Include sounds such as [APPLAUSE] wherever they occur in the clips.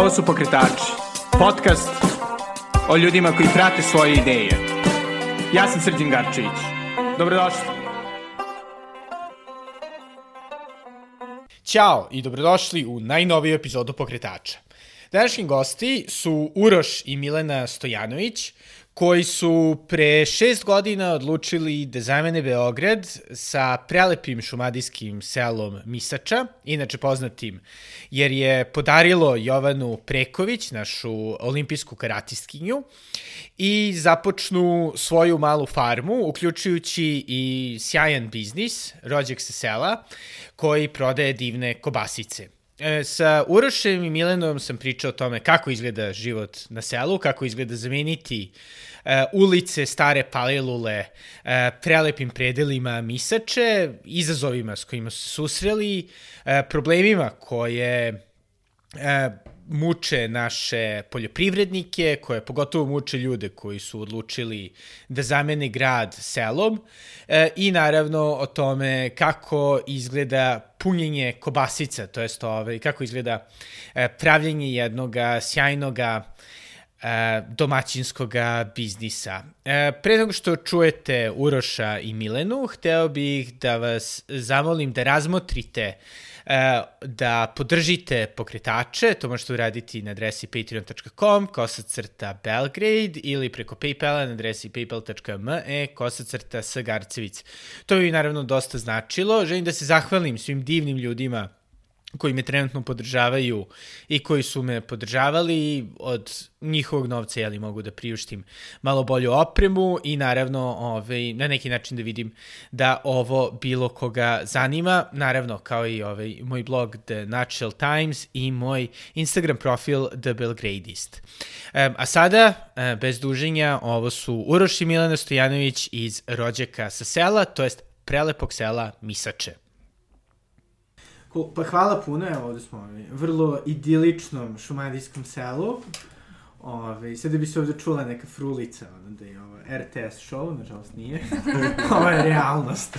Ovo su Pokretači, podcast o ljudima koji prate svoje ideje. Ja sam Srđan Garčević. Dobrodošli. Ćao i dobrodošli u najnoviju epizodu Pokretača. Današnji gosti su Uroš i Milena Stojanović, koji su pre šest godina odlučili da zamene Beograd sa prelepim šumadijskim selom Misača, inače poznatim jer je podarilo Jovanu Preković, našu olimpijsku karatistkinju, i započnu svoju malu farmu, uključujući i sjajan biznis, rođak sa sela, koji prodaje divne kobasice. E, sa Urošem i Milenom sam pričao o tome kako izgleda život na selu, kako izgleda zameniti ulice, stare palilule, e, prelepim predelima misače, izazovima s kojima su susreli, e, problemima koje muče naše poljoprivrednike, koje pogotovo muče ljude koji su odlučili da zamene grad selom e, i naravno o tome kako izgleda punjenje kobasica, to jest ovaj, kako izgleda e, pravljenje jednog sjajnog domaćinskog biznisa. E, pre nego što čujete Uroša i Milenu, hteo bih da vas zamolim da razmotrite E, da podržite pokretače, to možete uraditi na adresi patreon.com, kosacrta Belgrade ili preko Paypala na adresi paypal.me, kosacrta Sagarcevic. To bi naravno dosta značilo. Želim da se zahvalim svim divnim ljudima koji me trenutno podržavaju i koji su me podržavali od njihovog novca, jeli mogu da priuštim malo bolju opremu i naravno ovaj, na neki način da vidim da ovo bilo koga zanima, naravno kao i ovaj, moj blog The Natural Times i moj Instagram profil The Belgradist. Um, a sada, um, bez duženja, ovo su Uroš i Milena Stojanović iz Rođaka sa sela, to jest prelepog sela Misače. Pa hvala puno, evo ovde smo ovaj, vrlo idiličnom šumadijskom selu. Ove, ovaj, sada bi se ovde čula neka frulica, ono da je ovo RTS show, nažalost nije. [LAUGHS] ovo je realnost.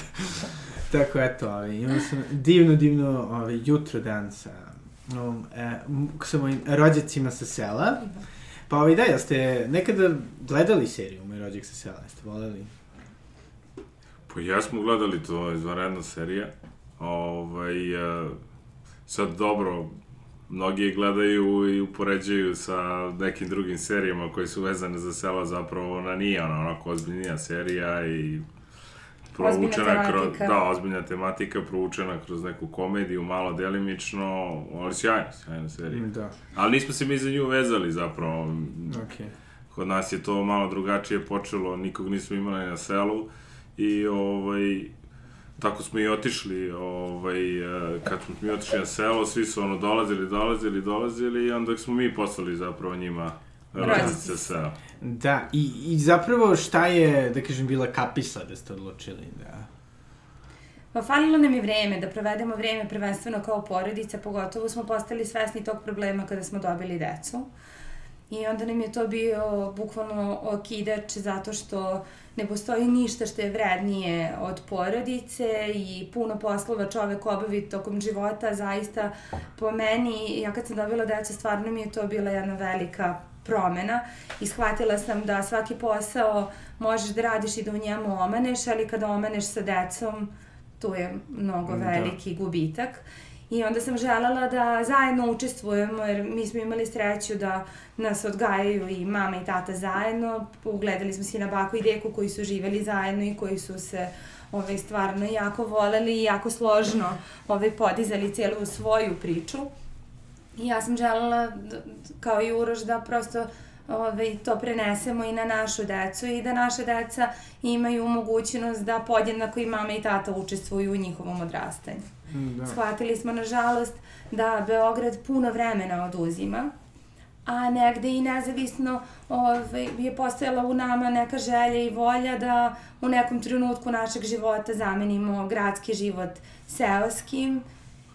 Tako eto, ovaj, imao sam divno, divno ovaj, jutro dan sa, um, e, sa mojim rođacima sa sela. Pa ovaj, da, jeste nekada gledali seriju Moj rođak sa sela? Jeste voleli? Pa ja smo gledali, to izvanredna serija. Ovaj, e, sad dobro, mnogi gledaju i upoređuju sa nekim drugim serijama koje su vezane za sela, zapravo ona nije ona onako ozbiljnija serija i provučena kroz, da, ozbiljna tematika, provučena kroz neku komediju, malo delimično, ali sjajna, sjajna serija. Da. Ali nismo se mi za nju vezali zapravo. Okay. Kod nas je to malo drugačije počelo, nikog nismo imali na selu i ovaj, tako smo i otišli, ovaj, e, kad smo mi otišli na selo, svi su ono dolazili, dolazili, dolazili i onda smo mi poslali zapravo njima rodice seo. Da, i, i zapravo šta je, da kažem, bila kapisa da ste odlučili da... Pa falilo nam je vreme, da provedemo vreme prvenstveno kao porodica, pogotovo smo postali svesni tog problema kada smo dobili decu. I onda nam je to bio bukvalno okidač zato što ne postoji ništa što je vrednije od porodice i puno poslova čovek obavi tokom života, zaista po meni, ja kad sam dobila deca, stvarno mi je to bila jedna velika promena i shvatila sam da svaki posao možeš da radiš i da u njemu omaneš, ali kada omaneš sa decom, tu je mnogo da. veliki da. gubitak. I onda sam želela da zajedno učestvujemo, jer mi smo imali sreću da nas odgajaju i mama i tata zajedno. Ugledali smo se na baku i deku koji su živeli zajedno i koji su se ovaj, stvarno jako voleli i jako složno ovaj, podizali celu svoju priču. I ja sam želela, da, kao i Uroš, da prosto ovaj, to prenesemo i na našu decu i da naša deca imaju mogućnost da podjednako i mama i tata učestvuju u njihovom odrastanju. Da. Shvatili smo, nažalost, da Beograd puno vremena oduzima, a negde i nezavisno ovaj, je postojala u nama neka želja i volja da u nekom trenutku našeg života zamenimo gradski život seoskim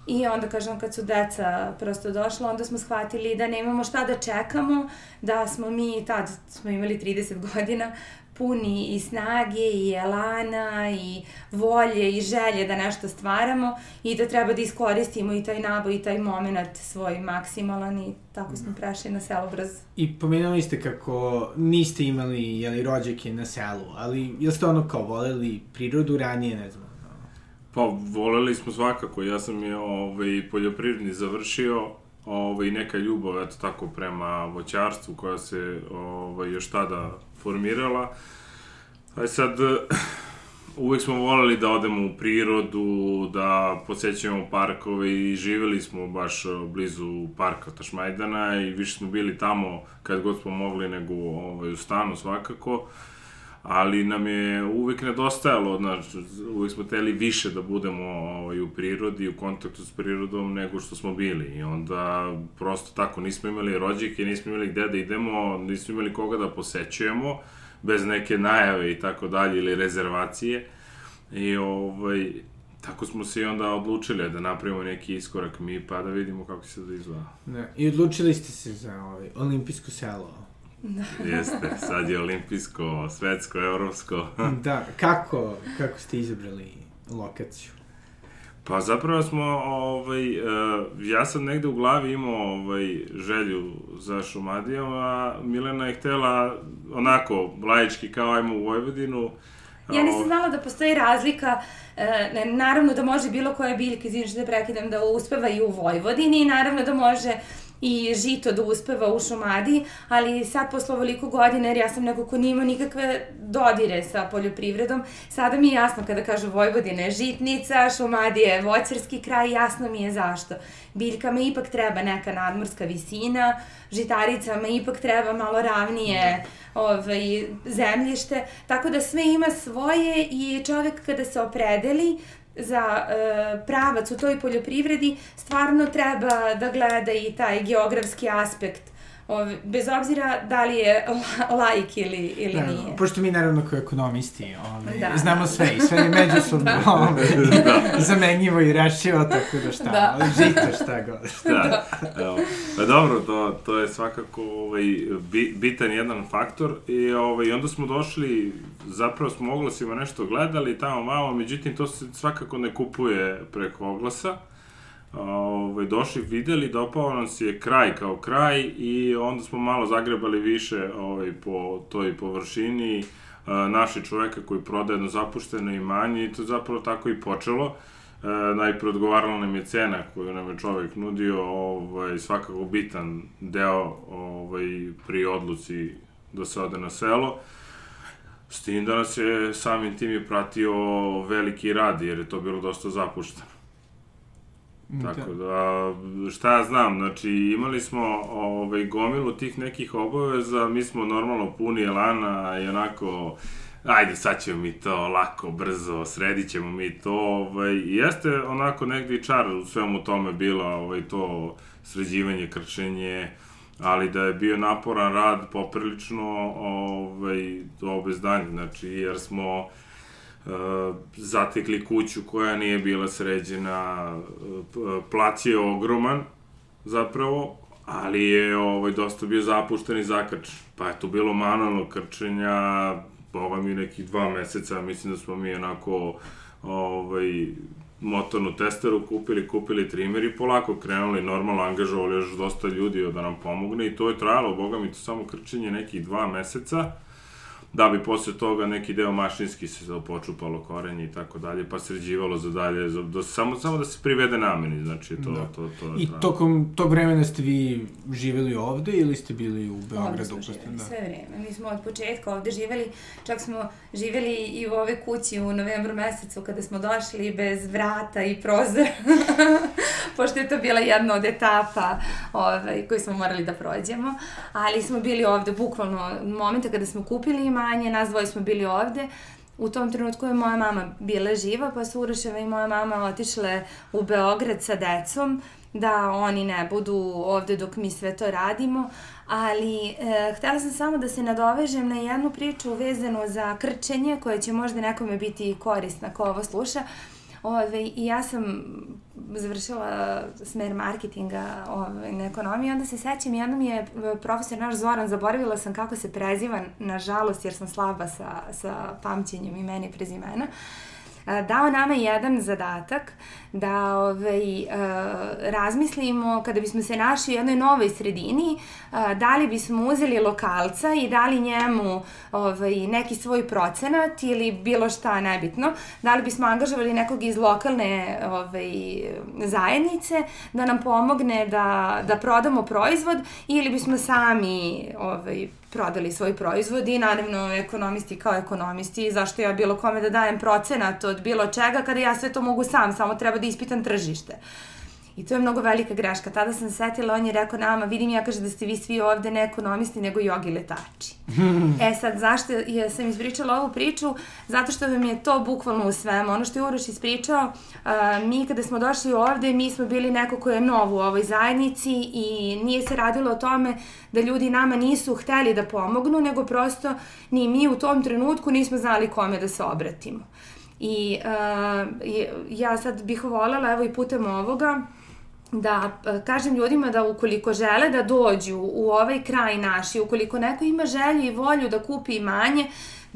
I onda, kažem, kad su deca prosto došla, onda smo shvatili da nemamo šta da čekamo, da smo mi, tad smo imali 30 godina, puni i snage i elana i volje i želje da nešto stvaramo i da treba da iskoristimo i taj naboj i taj moment svoj maksimalan i tako smo prešli na selo brzo. I pomenuli ste kako niste imali jeli, rođake na selu, ali jel ste ono kao voleli prirodu ranije, ne znam? Pa, voleli smo svakako. Ja sam je ovaj, poljoprivredni završio, ovaj, neka ljubav, eto tako, prema voćarstvu koja se ovaj, još tada formirala. Aj sad, uvek smo voleli da odemo u prirodu, da posećujemo parkove i živeli smo baš blizu parka Tašmajdana i više smo bili tamo kad god smo mogli nego ovaj, u stanu svakako ali nam je uvek nedostajalo, znači, uvek smo teli više da budemo ovaj, u prirodi, u kontaktu s prirodom nego što smo bili i onda prosto tako, nismo imali rođike, nismo imali gde da idemo, nismo imali koga da posećujemo, bez neke najave i tako dalje ili rezervacije i ovaj, tako smo se i onda odlučili da napravimo neki iskorak mi pa da vidimo kako se da izgleda. Ne, I odlučili ste se za ovaj, olimpijsko selo. Da. Jeste, sad je olimpijsko, svetsko, evropsko. [LAUGHS] da, kako, kako ste izabrali lokaciju? Pa zapravo smo, ovaj, uh, ja sam negde u glavi imao ovaj, želju za Šumadijom, a Milena je htela onako, lajički kao ajmo u Vojvodinu. Ja nisam znala da postoji razlika, e, naravno da može bilo koja biljka, izvinite da prekidam, da uspeva i u Vojvodini i naravno da može i žito da uspeva u šumadi, ali sad posle ovoliko godina, jer ja sam neko ko nima nikakve dodire sa poljoprivredom, sada mi je jasno kada kažu Vojvodina je žitnica, šumadi je voćarski kraj, jasno mi je zašto. Biljkama ipak treba neka nadmorska visina, žitaricama ipak treba malo ravnije ovaj, zemljište, tako da sve ima svoje i čovek kada se opredeli, za e, pravac u toj poljoprivredi stvarno treba da gleda i taj geografski aspekt Ove, bez obzira da li je [LAUGHS] laik ili, ili da, nije. Pošto mi naravno kao ekonomisti ove, da. znamo sve i sve je međusobno [LAUGHS] da. ove, da. zamenjivo i rešivo, tako da šta, da. žito šta god. [LAUGHS] Šta, da. Evo. Pa dobro, to, to je svakako ovaj, bitan jedan faktor i ovaj, onda smo došli, zapravo smo oglasima nešto gledali tamo malo, međutim to se svakako ne kupuje preko oglasa ovaj, došli, videli, dopao nam se je kraj kao kraj i onda smo malo zagrebali više ovaj, po toj površini, naši čoveka koji prodaje jedno zapušteno imanje i to zapravo tako i počelo. E, najpre odgovarala nam je cena koju nam je čovek nudio, ovaj, svakako bitan deo ovaj, pri odluci da se ode na selo. S tim da nas je samim tim je pratio veliki rad, jer je to bilo dosta zapušteno. Tako da, šta ja znam, znači imali smo ovaj, gomilu tih nekih obaveza, mi smo normalno puni elana i onako, ajde sad ćemo mi to lako, brzo, sredit ćemo mi to, ovaj, jeste onako negdje i čar u svemu tome bila ovaj, to sređivanje, krčenje, ali da je bio naporan rad poprilično ovaj, to obezdanje, znači jer smo zatekli kuću koja nije bila sređena, plac je ogroman, zapravo, ali je ovaj, dosta bio zapušten i zakrč. Pa je tu bilo manualno krčenja, boga mi nekih dva meseca, mislim da smo mi onako ovaj, motornu testeru kupili, kupili trimer i polako krenuli, normalno angažovali još dosta ljudi da nam pomogne i to je trajalo, boga mi, to samo krčenje nekih dva meseca da bi posle toga neki deo mašinski se počupalo korenje i tako dalje, pa sređivalo za dalje, za, do, samo, samo da se privede nameni, znači to, da. to, to, to I tokom tog vremena ste vi živeli ovde ili ste bili u Beogradu? Ovde smo živeli, da. sve vreme. Mi smo od početka ovde živeli, čak smo živeli i u ove kući u novembru mesecu kada smo došli bez vrata i prozora, [LAUGHS] pošto je to bila jedna od etapa ovaj, koju smo morali da prođemo, ali smo bili ovde bukvalno momenta kada smo kupili ima manje, nas dvoje smo bili ovde. U tom trenutku je moja mama bila živa, pa su Uroševa i moja mama otišle u Beograd sa decom, da oni ne budu ovde dok mi sve to radimo, ali e, htela sam samo da se nadovežem na jednu priču vezanu za krčenje koja će možda nekome biti korisna ko ovo sluša. Ove, I ja sam završila smer marketinga ove, na ekonomiji, onda se sećam, jednom je profesor naš Zoran, zaboravila sam kako se preziva, nažalost, jer sam slaba sa, sa pamćenjem imena i prezimena, uh, dao nama jedan zadatak da ovaj, razmislimo kada bismo se našli u jednoj novoj sredini, da li bismo uzeli lokalca i dali njemu ovaj, neki svoj procenat ili bilo šta nebitno, da li bismo angažovali nekog iz lokalne ovaj, zajednice da nam pomogne da, da prodamo proizvod ili bismo sami ovaj, prodali svoj proizvod i naravno ekonomisti kao ekonomisti, zašto ja bilo kome da dajem procenat od bilo čega kada ja sve to mogu sam, samo treba da ispitam tržište. I to je mnogo velika greška. Tada sam setila, on je rekao nama, vidim ja kaže da ste vi svi ovde ne ekonomisti, nego jogi letači. [LAUGHS] e sad, zašto je, sam ispričala ovu priču? Zato što vam je to bukvalno u svemu. Ono što je Uroš ispričao, a, mi kada smo došli ovde, mi smo bili neko ko je nov u ovoj zajednici i nije se radilo o tome da ljudi nama nisu hteli da pomognu, nego prosto ni mi u tom trenutku nismo znali kome da se obratimo. I uh, ja sad bih voljela, evo i putem ovoga, da kažem ljudima da ukoliko žele da dođu u ovaj kraj naš i ukoliko neko ima želju i volju da kupi imanje,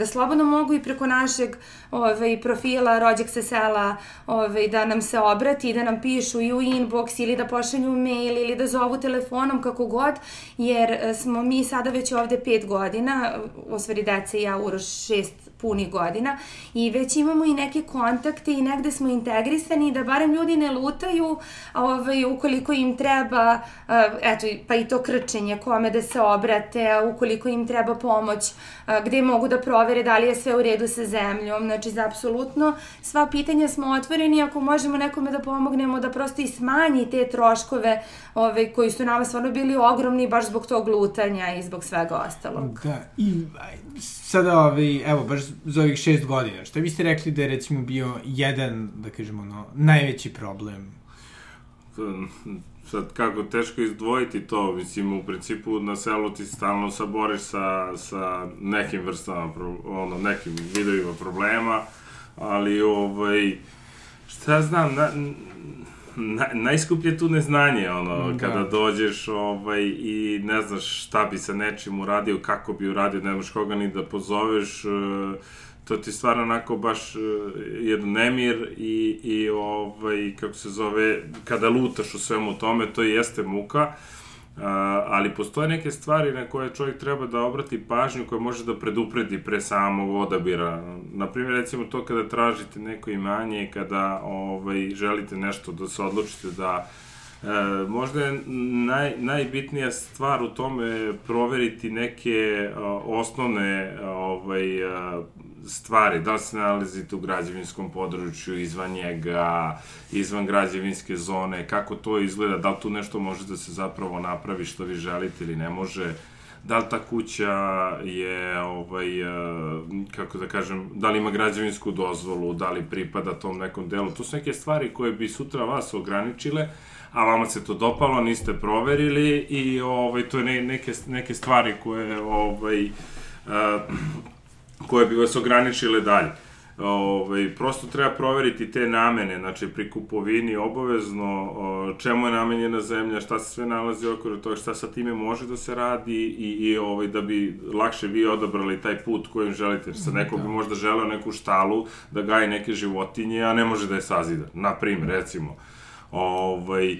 da slobodno mogu i preko našeg ovaj, profila Rođak se sela ovaj, da nam se obrati, da nam pišu i u inbox ili da pošalju mail ili da zovu telefonom kako god, jer e, smo mi sada već ovde pet godina, osveri deca i ja Uroš šest punih godina i već imamo i neke kontakte i negde smo integrisani da barem ljudi ne lutaju ovaj, ukoliko im treba, eto, pa i to krčenje, kome da se obrate, ukoliko im treba pomoć, gde mogu da provere da li je sve u redu sa zemljom, znači za apsolutno sva pitanja smo otvoreni ako možemo nekome da pomognemo da prosto i smanji te troškove ovaj, koji su nama stvarno bili ogromni baš zbog tog lutanja i zbog svega ostalog. Da, i sada, ovaj, evo, baš za ovih šest godina, šta biste rekli da je recimo bio jedan, da kažemo, ono, najveći problem? Sad, kako teško izdvojiti to, mislim, u principu na selu ti stalno saboriš sa, sa nekim vrstama, ono, nekim vidovima problema, ali, ovaj, šta znam, na, na, najskuplje tu neznanje, ono, da. kada dođeš ovaj, i ne znaš šta bi sa nečim uradio, kako bi uradio, ne znaš koga ni da pozoveš, uh, to ti stvarno onako baš uh, jedan nemir i, i ovaj, kako se zove, kada lutaš u svemu tome, to jeste muka, uh, ali postoje neke stvari na koje čovjek treba da obrati pažnju koje može da predupredi pre samog odabira. Naprimjer, recimo to kada tražite neko imanje, kada ovaj, želite nešto da se odlučite da E, možda je naj, najbitnija stvar u tome proveriti neke o, osnovne ovaj, a, stvari, da li se nalazite u građevinskom području, izvan njega, izvan građevinske zone, kako to izgleda, da li tu nešto može da se zapravo napravi što vi želite ili ne može, da li ta kuća je, ovaj, kako da kažem, da li ima građevinsku dozvolu, da li pripada tom nekom delu, to su neke stvari koje bi sutra vas ograničile, a vama se to dopalo, niste proverili i ovaj, to je ne, neke, neke stvari koje ovaj, uh, koje bi vas ograničile dalje. Ove, ovaj, prosto treba proveriti te namene, znači pri kupovini obavezno čemu je namenjena zemlja, šta se sve nalazi okolo toga, šta sa time može da se radi i, i ovaj, da bi lakše vi odabrali taj put kojim želite. Sa nekog da. bi možda želeo neku štalu da gaji neke životinje, a ne može da je sazida. Na primjer, recimo. Ovaj,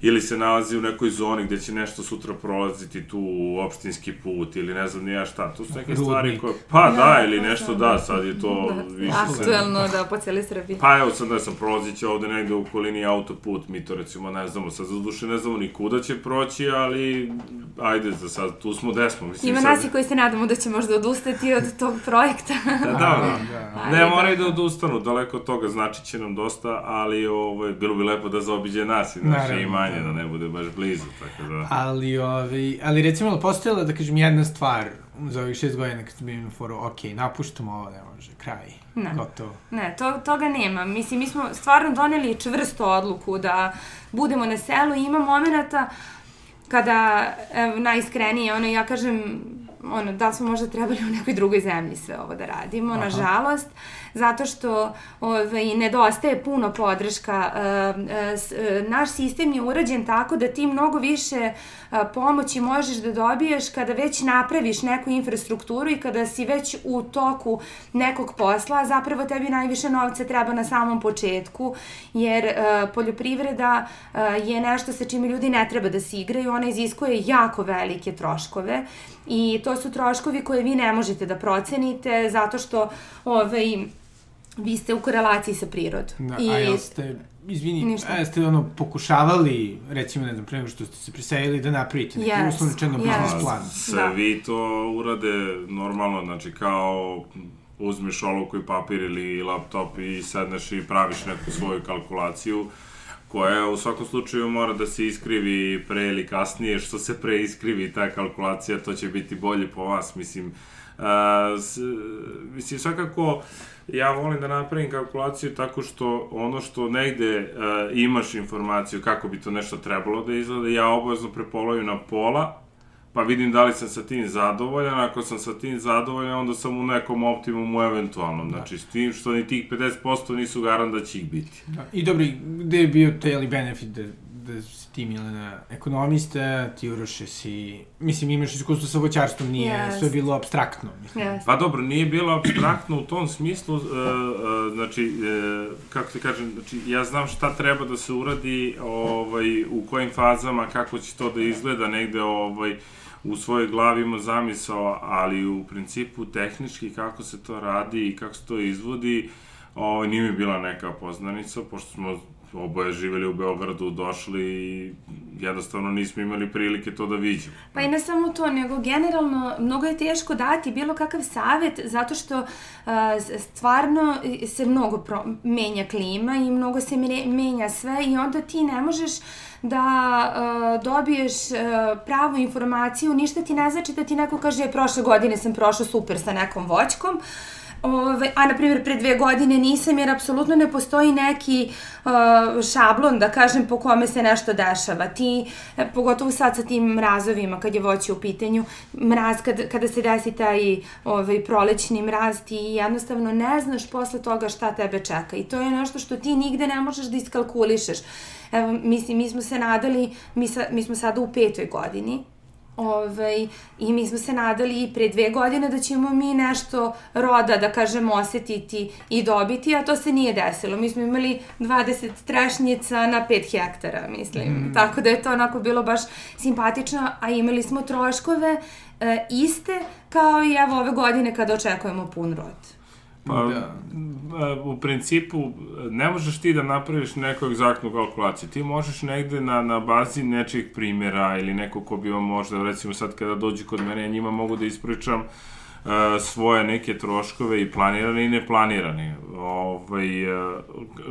ili se nalazi u nekoj zoni gde će nešto sutra prolaziti tu opštinski put ili ne znam nija šta. To su neke Rudnik. stvari koje... Pa da, da ili nešto da, da, sad je to da, više... Aktuelno, da, po cijeli Srbiji. Pa evo sad da sam prolazit će ovde negde u okolini autoput, mi to recimo ne znamo, sad za duše ne znamo ni kuda će proći, ali ajde za sad, tu smo gde smo. Mislim, Ima sad... nas i koji se nadamo da će možda odustati od tog projekta. da, da, da. [LAUGHS] da. Ne, moraju da odustanu, daleko od toga, znači će nam dosta, ali ovo, bilo bi lepo da zaobiđe nas i naše imanje manje, da ne bude baš blizu, tako da... Ali, ovi, ali recimo, postojala, da kažem, jedna stvar za ovih šest godina kad sam bio na foru, ok, napuštamo ovo, ne može, kraj, ne. gotovo. Ne, to, toga nema. Mislim, mi smo stvarno doneli čvrstu odluku da budemo na selu i ima momenta kada, evo, najiskrenije, ono, ja kažem, ono, da li smo možda trebali u nekoj drugoj zemlji sve ovo da radimo, Aha. nažalost, zato što ovaj, nedostaje puno podrška. Uh, uh, naš sistem je urađen tako da ti mnogo više pomoći možeš da dobiješ kada već napraviš neku infrastrukturu i kada si već u toku nekog posla, zapravo tebi najviše novca treba na samom početku, jer poljoprivreda je nešto sa čime ljudi ne treba da se igraju, ona iziskuje jako velike troškove i to su troškovi koje vi ne možete da procenite zato što ovaj, vi ste u korelaciji sa prirodom. Da, I... a jel ste, izvini, Ništa. a jeste ono pokušavali, recimo, ne znam, pre nego što ste se preselili, da napravite neki yes. uslovno čeno yes. biznis plan? Sve da. vi to urade normalno, znači kao uzmeš olovku i papir ili laptop i sedneš i praviš neku svoju kalkulaciju koja u svakom slučaju mora da se iskrivi pre ili kasnije, što se pre iskrivi ta kalkulacija, to će biti bolje po vas, mislim. Uh, s, mislim, svakako, ja volim da napravim kalkulaciju tako što ono što negde uh, imaš informaciju kako bi to nešto trebalo da izgleda, ja obavezno prepolovim na pola, pa vidim da li sam sa tim zadovoljan, ako sam sa tim zadovoljan, onda sam u nekom optimumu eventualnom, da. znači s tim što ni tih 50% nisu garant da će ih biti. Da. I dobri, gde je bio taj benefit da, da ti Milena ekonomista, ti Uroše si, mislim imaš iskustvo sa voćarstvom, nije yes. sve bilo abstraktno. Mislim. Yes. Pa dobro, nije bilo abstraktno u tom smislu, uh, uh, znači, uh, kako se kažem, znači, ja znam šta treba da se uradi, ovaj, u kojim fazama, kako će to da izgleda negde, ovaj, u svojoj glavi ima zamisao, ali u principu tehnički kako se to radi i kako se to izvodi, ovaj, nije mi bila neka poznanica, pošto smo oboje živeli u Beogradu, došli i jednostavno nismo imali prilike to da vidimo. Pa i ne samo to, nego generalno mnogo je teško dati bilo kakav savet zato što uh, stvarno se mnogo pro, menja klima i mnogo se menja sve i onda ti ne možeš da uh, dobiješ uh, pravu informaciju, ništa ti ne znači da ti neko kaže prošle godine sam prošao super sa nekom voćkom, Ove, a, na primjer, pre dve godine nisam, jer apsolutno ne postoji neki uh, šablon, da kažem, po kome se nešto dešava. Ti, e, pogotovo sad sa tim mrazovima, kad je voće u pitanju, mraz, kad, kada se desi taj ovaj, prolećni mraz, ti jednostavno ne znaš posle toga šta tebe čeka. I to je nešto što ti nigde ne možeš da iskalkulišeš. Evo, mislim, mi smo se nadali, mi, sa, mi smo sada u petoj godini, Ovaj, I mi smo se nadali i pre dve godine da ćemo mi nešto roda, da kažemo, osetiti i dobiti, a to se nije desilo. Mi smo imali 20 trešnjica na 5 hektara, mislim. Mm. Tako da je to onako bilo baš simpatično, a imali smo troškove e, iste kao i evo ove godine kada očekujemo pun rod. Pa, da. u principu, ne možeš ti da napraviš neku egzaktnu kalkulaciju. Ti možeš negde na, na bazi nečih primjera ili neko ko bi vam možda, recimo sad kada dođu kod mene, ja njima mogu da ispričam uh, svoje neke troškove i planirane i neplanirane, ovaj, uh,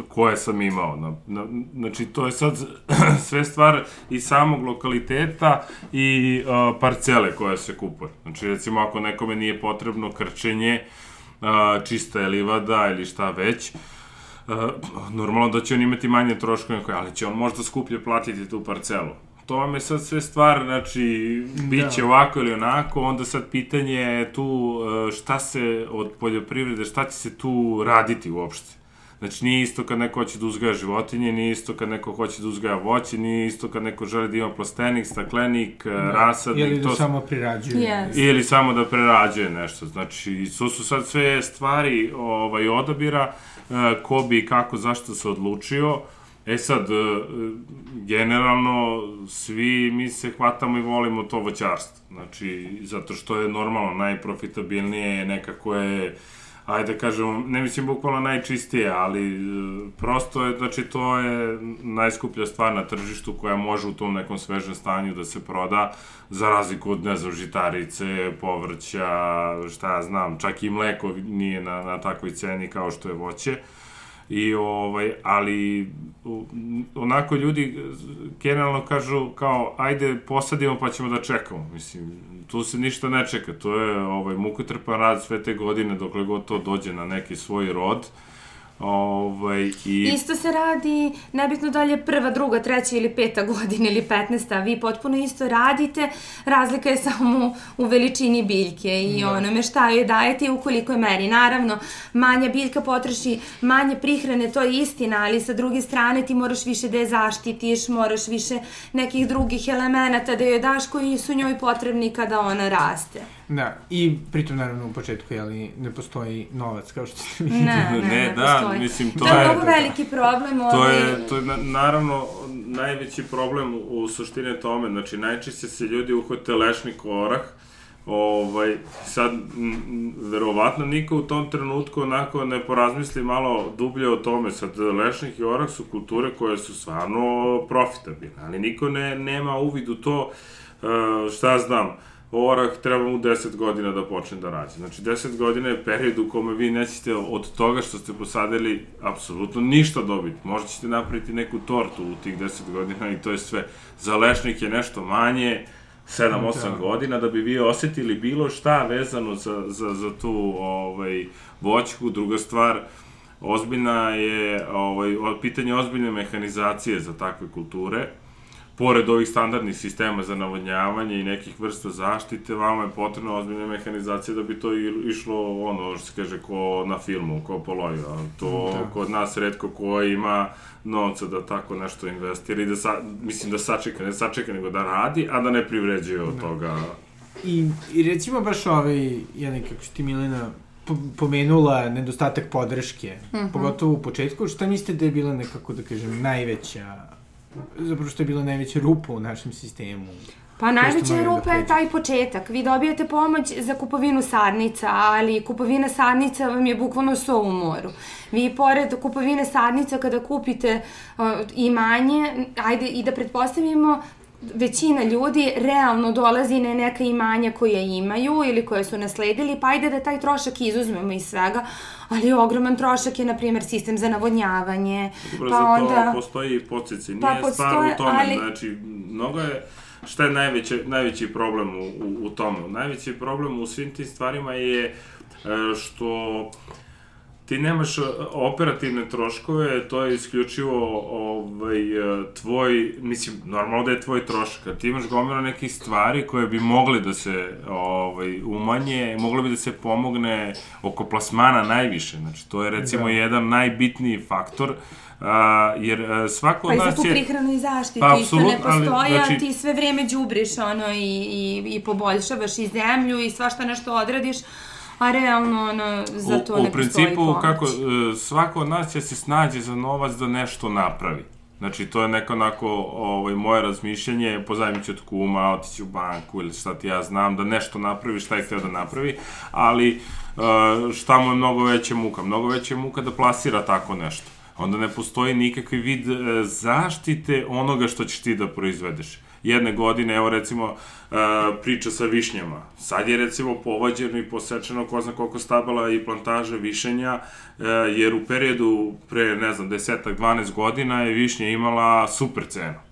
koje sam imao. Na, na, znači, to je sad [CLEARS THROAT] sve stvar i samog lokaliteta i uh, parcele koje se kupuje. Znači, recimo, ako nekome nije potrebno krčenje, uh, čista je livada ili šta već, normalno da će on imati manje troškove, ali će on možda skuplje platiti tu parcelu. To vam je sad sve stvar, znači, bit će da. ovako ili onako, onda sad pitanje je tu šta se od poljoprivrede, šta će se tu raditi uopšte. Znači, nije isto kad neko hoće da uzgaja životinje, nije isto kad neko hoće da uzgaja voće, nije isto kad neko želi da ima plastenik, staklenik, da. rasadnik. Ili da to... samo prerađuje. Yes. Ili samo da prerađuje nešto. Znači, to su sad sve stvari ovaj, odabira eh, ko bi i kako, zašto se odlučio. E sad, eh, generalno, svi mi se hvatamo i volimo to voćarstvo. Znači, zato što je normalno najprofitabilnije, nekako je ajde da kažem, ne mislim bukvalno najčistije, ali e, prosto je, znači to je najskuplja stvar na tržištu koja može u tom nekom svežem stanju da se proda, za razliku od, ne znam, žitarice, povrća, šta ja znam, čak i mleko nije na, na takvoj ceni kao što je voće. I ovaj, ali onako ljudi generalno kažu kao ajde posadimo pa ćemo da čekamo. Mislim, tu se ništa ne čeka, to je ovaj, mukotrpan rad sve te godine dokle god to dođe na neki svoj rod. Ovaj, i... Isto se radi, nebitno da li je prva, druga, treća ili peta godina ili petnesta, vi potpuno isto radite, razlika je samo u veličini biljke i da. onome šta joj dajete i u kolikoj meri. Naravno, manja biljka potroši manje prihrane, to je istina, ali sa druge strane ti moraš više da je zaštitiš, moraš više nekih drugih elemenata da joj daš koji su njoj potrebni kada ona raste. Da, i pritom naravno u početku, jeli, ne postoji novac, kao što ste [LAUGHS] mi ne, ne, ne, ne, da, postoji. mislim, to, to je... mnogo veliki problem. To ovaj... je, to je na, naravno najveći problem u suštine tome, znači najčešće se ljudi uhvate lešnik orah, ovaj, sad, m, verovatno niko u tom trenutku onako ne porazmisli malo dublje o tome, sad lešnik i orah su kulture koje su stvarno profitabilne, ali niko ne, nema uvid u to, uh, šta znam, orah treba mu 10 godina da počne da rađe. Znači 10 godina je period u kome vi nećete od toga što ste posadili apsolutno ništa dobiti. Možda ćete napraviti neku tortu u tih 10 godina i to je sve. Za lešnik je nešto manje, 7-8 da. godina da bi vi osetili bilo šta vezano za, za, za tu ovaj, voćku. Druga stvar, ozbiljna je ovaj, pitanje ozbiljne mehanizacije za takve kulture pored ovih standardnih sistema za navodnjavanje i nekih vrsta zaštite, vama je potrebna ozbiljna mehanizacija da bi to išlo, ono, što se kaže, ko na filmu, ko po loju. To da. kod nas redko ko ima novca da tako nešto investira i da, sa, mislim, da sačeka, ne sačeka, nego da radi, a da ne privređuje od da. toga. I, I recimo baš ovaj, jedan, kako što ti Milena pomenula nedostatak podrške, mm -hmm. pogotovo u početku, šta mislite da je bila nekako, da kažem, najveća zapravo što je bila najveća rupa u našem sistemu. Pa najveća rupa da je taj početak. Vi dobijete pomoć za kupovinu sadnica, ali kupovina sadnica vam je bukvalno so u moru. Vi pored kupovine sadnica kada kupite uh, imanje, ajde i da pretpostavimo većina ljudi realno dolazi na neka imanja koje imaju ili koje su nasledili, pa ajde da taj trošak izuzmemo iz svega, ali ogroman trošak je, na primjer, sistem za navodnjavanje. Dobro, pa onda... to postoji i pocici. Pa Nije pa postoje, stvar u tome, ali... znači, mnogo je... Šta je najveći, najveći problem u, u, u tome? Najveći problem u svim tim stvarima je e, što ti nemaš e, operativne troškove, to je isključivo ovaj, e, tvoj, mislim, normalno da je tvoj trošak, ti imaš gomila nekih stvari koje bi mogle da se ovaj, umanje, mogle bi da se pomogne oko plasmana najviše, znači to je recimo da. jedan najbitniji faktor, Uh, jer uh, svako od nas je... Pa i za tu prihranu i zaštitu pa, isto ne postoji, ali, znači... ti sve vreme đubriš ono i, i, i poboljšavaš i zemlju i svašta nešto odradiš, a realno ono, za to u, ne U principu, pomoć. kako, e, svako od nas će se snađe za novac da nešto napravi. Znači, to je neko onako ovaj, moje razmišljanje, pozajmit ću od kuma, otići u banku ili šta ti ja znam, da nešto napravi, šta je htio da napravi, ali e, šta mu je mnogo veća muka? Mnogo veća muka da plasira tako nešto. Onda ne postoji nikakvi vid e, zaštite onoga što ćeš ti da proizvedeš jedne godine, evo recimo uh, priča sa višnjama. Sad je recimo povađeno i posečeno ko zna koliko stabala i plantaže višenja, uh, jer u periodu pre, ne znam, desetak, 12 godina je višnja imala super cenu.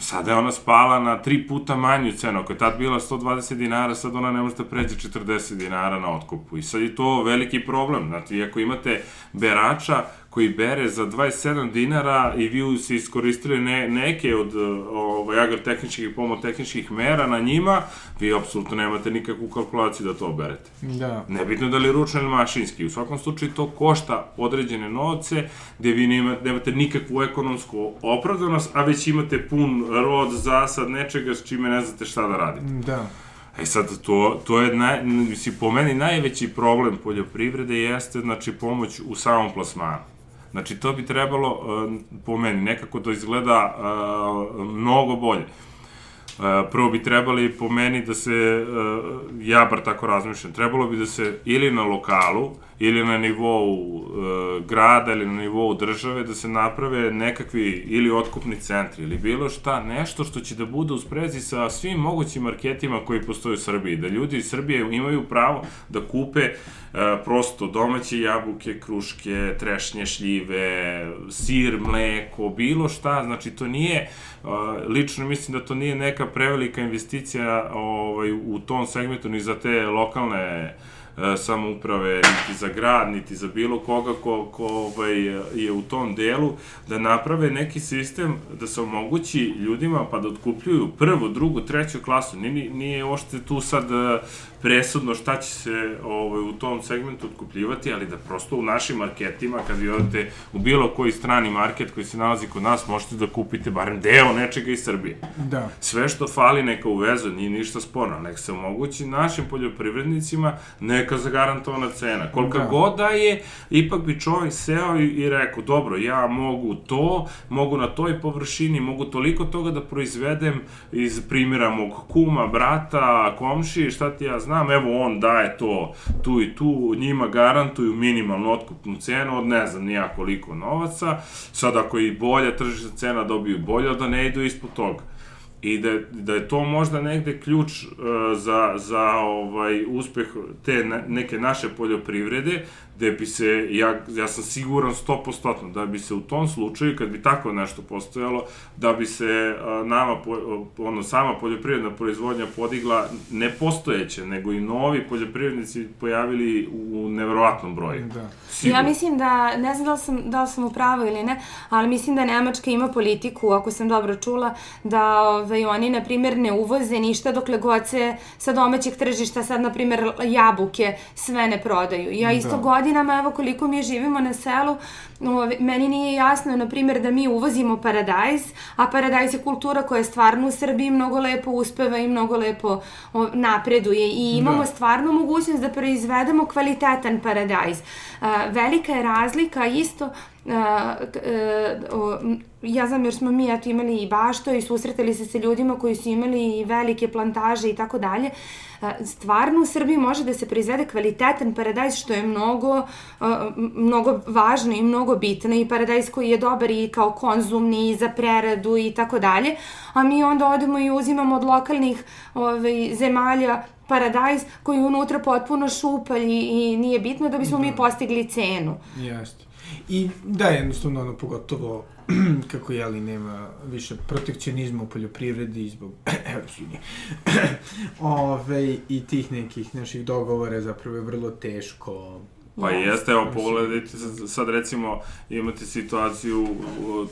Sada je ona spala na tri puta manju cenu. Ako je tad bila 120 dinara, sad ona ne može da pređe 40 dinara na otkupu. I sad je to veliki problem. Znači, ako imate berača koji bere za 27 dinara i vi se iskoristili ne, neke od ovaj, agrotehničkih i pomotehničkih mera na njima, vi apsolutno nemate nikakvu kalkulaciju da to oberete. Da. Nebitno da li ručno ili mašinski. U svakom slučaju to košta određene novce, gde vi nemate, nemate nikakvu ekonomsku opravdanost, a već imate pun rod, zasad, nečega s čime ne znate šta da radite. Da. E sad, to, to je, naj, mislim, po meni najveći problem poljoprivrede jeste, znači, pomoć u samom plasmanu. Znači, to bi trebalo, uh, po meni, nekako da izgleda uh, mnogo bolje. Uh, prvo bi trebali po meni da se, ja bar tako razmišljam, trebalo bi da se ili na lokalu, ili na nivou e, grada ili na nivou države da se naprave nekakvi ili otkupni centri ili bilo šta, nešto što će da bude u sprezi sa svim mogućim marketima koji postoje u Srbiji, da ljudi iz Srbije imaju pravo da kupe e, prosto domaće jabuke, kruške, trešnje, šljive, sir, mleko, bilo šta, znači to nije, e, lično mislim da to nije neka prevelika investicija ovaj, u tom segmentu ni za te lokalne samouprave, niti za grad, niti za bilo koga ko, ko ovaj, je u tom delu, da naprave neki sistem da se omogući ljudima pa da otkupljuju prvu, drugu, treću klasu. Nije, nije ošte tu sad e, presudno šta će se ovaj, u tom segmentu otkupljivati, ali da prosto u našim marketima, kad vi odete u bilo koji strani market koji se nalazi kod nas, možete da kupite barem deo nečega iz Srbije. Da. Sve što fali neka uvezu, nije ništa sporno, neka se omogući našim poljoprivrednicima neka zagarantovana cena. Kolika da. god da je, ipak bi čovjek seo i, i rekao, dobro, ja mogu to, mogu na toj površini, mogu toliko toga da proizvedem iz primjera mog kuma, brata, komši, šta ti ja znam, znam, evo on daje to tu i tu, njima garantuju minimalnu otkupnu cenu od ne znam nija koliko novaca, sad ako je i bolja tržišna cena dobiju bolje, da ne idu ispod toga i da, da je to možda negde ključ uh, za, za ovaj uspeh te ne, neke naše poljoprivrede, gde bi se, ja, ja sam siguran 100% da bi se u tom slučaju, kad bi tako nešto postojalo, da bi se uh, nama, po, ono, sama poljoprivredna proizvodnja podigla ne postojeće, nego i novi poljoprivrednici pojavili u nevrovatnom broju. Da. Sigurno. Ja mislim da, ne znam da li, sam, da li sam u pravu ili ne, ali mislim da Nemačka ima politiku, ako sam dobro čula, da ovaj, oni, na primjer, ne uvoze ništa dokle god se sa domaćeg tržišta sad, na primjer, jabuke sve ne prodaju. Ja isto da. Godinama, evo koliko mi živimo na selu, meni nije jasno, na primjer, da mi uvozimo paradajz, a paradajz je kultura koja je stvarno u Srbiji mnogo lepo uspeva i mnogo lepo napreduje i imamo da. stvarno mogućnost da proizvedemo kvalitetan paradajz. Velika je razlika isto ja znam jer smo mi eto imali i bašto i susretali se sa ljudima koji su imali i velike plantaže i tako dalje. Stvarno u Srbiji može da se proizvede kvalitetan paradajz što je mnogo, mnogo važno i mnogo bitno i paradajz koji je dobar i kao konzumni i za preradu i tako dalje. A mi onda odemo i uzimamo od lokalnih ovaj, zemalja paradajz koji je unutra potpuno šupalj i, i nije bitno da bismo da. mi postigli cenu. Jeste. I da, jednostavno, ono, pogotovo [CLEARS THROAT] kako jeli nema više protekcionizma u poljoprivredi zbog [CLEARS THROAT] Evropske [CLEARS THROAT] unije. Ove, I tih nekih naših dogovora zapravo je vrlo teško Pa jeste, evo pogledajte sad recimo imate situaciju,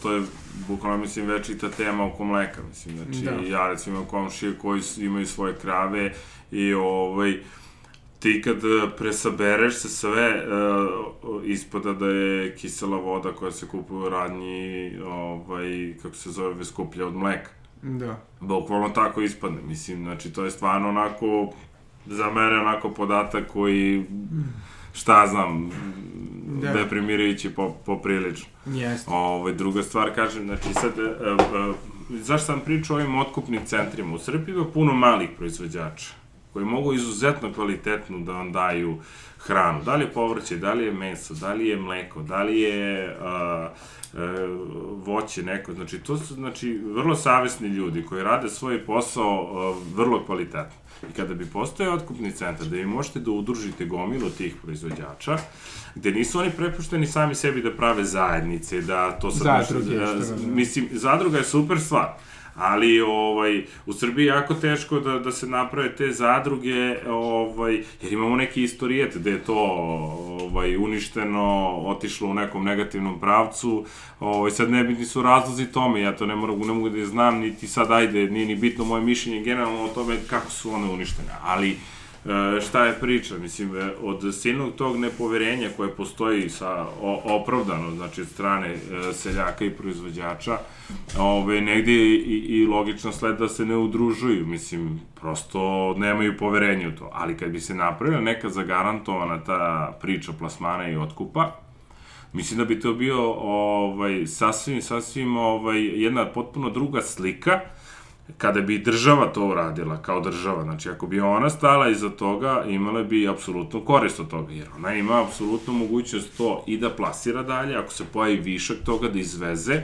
to je bukvalno mislim večita tema oko mleka, mislim, znači da. ja recimo imam komšije koji imaju svoje krave i ovaj, ti kad e, presabereš se sve, uh, ispada da je kisela voda koja se kupuje u radnji, ovaj, kako se zove, skuplja od mleka. Da. Bukvalno tako ispadne, mislim, znači to je stvarno onako, za mene onako podatak koji, šta znam, da. deprimirajući po, poprilično. Jeste. Ovaj, druga stvar, kažem, znači sad, uh, uh, zašto sam pričao o ovim otkupnim centrima? U Srbiji ima puno malih proizvođača koji mogu izuzetno kvalitetno da vam daju hranu. Da li je povrće, da li je meso, da li je mleko, da li je a, a, voće neko. Znači, to su znači, vrlo savesni ljudi koji rade svoj posao a, vrlo kvalitetno. I kada bi postoje otkupni centar, da vi možete da udružite gomilu tih proizvođača, gde nisu oni prepušteni sami sebi da prave zajednice, da to sad... Zadruge, nešto, da, mislim, zadruga je super stvar ali ovaj u Srbiji je jako teško da da se naprave te zadruge, ovaj jer imamo neki istorijet da je to ovaj uništeno, otišlo u nekom negativnom pravcu. Ovaj sad ne bitni su razlozi tome, ja to ne mogu ne mogu da znam niti sad ajde, nije ni bitno moje mišljenje generalno o tome kako su one uništene, ali šta je priča, mislim, e, od silnog tog nepoverenja koje postoji sa opravdano, znači od strane e, seljaka i proizvođača, ove, negde i, i logično sled da se ne udružuju, mislim, prosto nemaju poverenja u to, ali kad bi se napravila neka zagarantovana ta priča plasmana i otkupa, mislim da bi to bio ovaj, sasvim, sasvim ovaj, jedna potpuno druga slika, kada bi država to uradila kao država, znači ako bi ona stala iza toga, imala bi apsolutnu korist od toga, jer ona ima apsolutnu mogućnost to i da plasira dalje, ako se pojavi višak toga da izveze,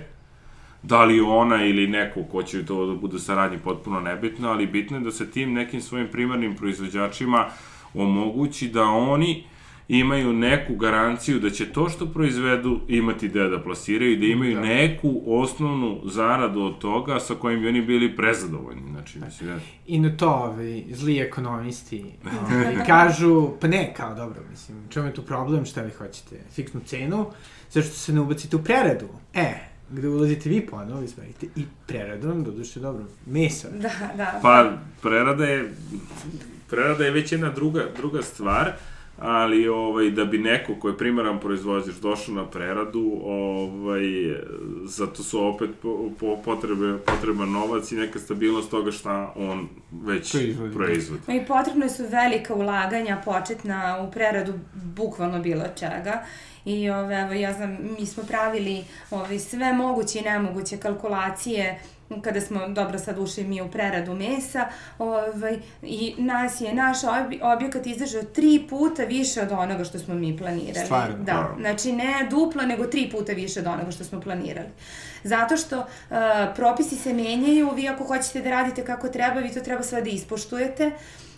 da li ona ili neko ko će to da bude saradnji potpuno nebitno, ali bitno je da se tim nekim svojim primarnim proizvođačima omogući da oni imaju neku garanciju da će to što proizvedu imati gde da plasiraju i da imaju da. neku osnovnu zaradu od toga sa kojim bi oni bili prezadovoljni. Znači, mislim, ja... I na to ovi zli ekonomisti [LAUGHS] ovi, kažu, pa ne, kao dobro, mislim, čemu je tu problem, šta vi hoćete, fiksnu cenu, zašto se ne ubacite u preradu? E, gde ulazite vi ponovo, vi smerite i preradom, doduše dobro, mesa. Da, da. Pa, prerada je, prerada je već jedna druga, druga stvar, ali ovaj, da bi neko ko je primaran proizvođač došao na preradu, ovaj, zato su opet po, po potrebe, potreban novac i neka stabilnost toga šta on već proizvodi. proizvodi. I potrebno su velika ulaganja početna u preradu bukvalno bilo čega i ove, evo, ja znam, mi smo pravili ove, sve moguće i nemoguće kalkulacije kada smo dobro sad ušli mi u preradu mesa ovaj, i nas je naš objekat izdržao tri puta više od onoga što smo mi planirali. Stvarno? Da, znači ne duplo, nego tri puta više od onoga što smo planirali. Zato što uh, propisi se menjaju, vi ako hoćete da radite kako treba, vi to treba sve da ispoštujete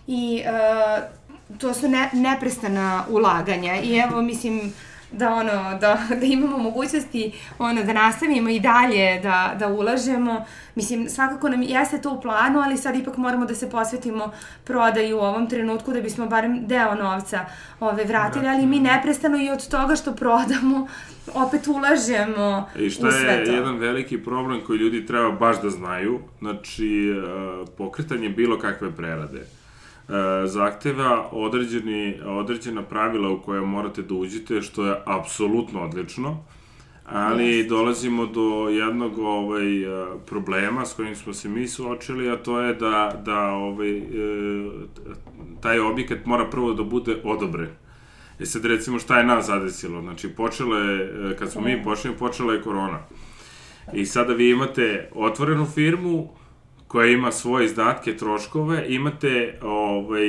i uh, to su ne, neprestana ulaganja i evo mislim da ono, da, [LAUGHS] da imamo mogućnosti ono, da nastavimo i dalje da, da ulažemo. Mislim, svakako nam jeste to u planu, ali sad ipak moramo da se posvetimo prodaju u ovom trenutku da bismo barem deo novca ove, vratili, ali mi neprestano i od toga što prodamo [LAUGHS] opet ulažemo I šta je jedan veliki problem koji ljudi treba baš da znaju, znači pokretanje bilo kakve prerade zahteva određeni, određena pravila u koje morate da uđete, što je apsolutno odlično, ali yes. dolazimo do jednog ovaj, e, problema s kojim smo se mi suočili, a to je da, da ovaj, e, taj objekat mora prvo da bude odobren. E sad recimo šta je nas zadesilo, znači počela je, e, kad smo mi počeli, počela je korona. I sada vi imate otvorenu firmu, koja ima svoje izdatke, troškove, imate ovaj,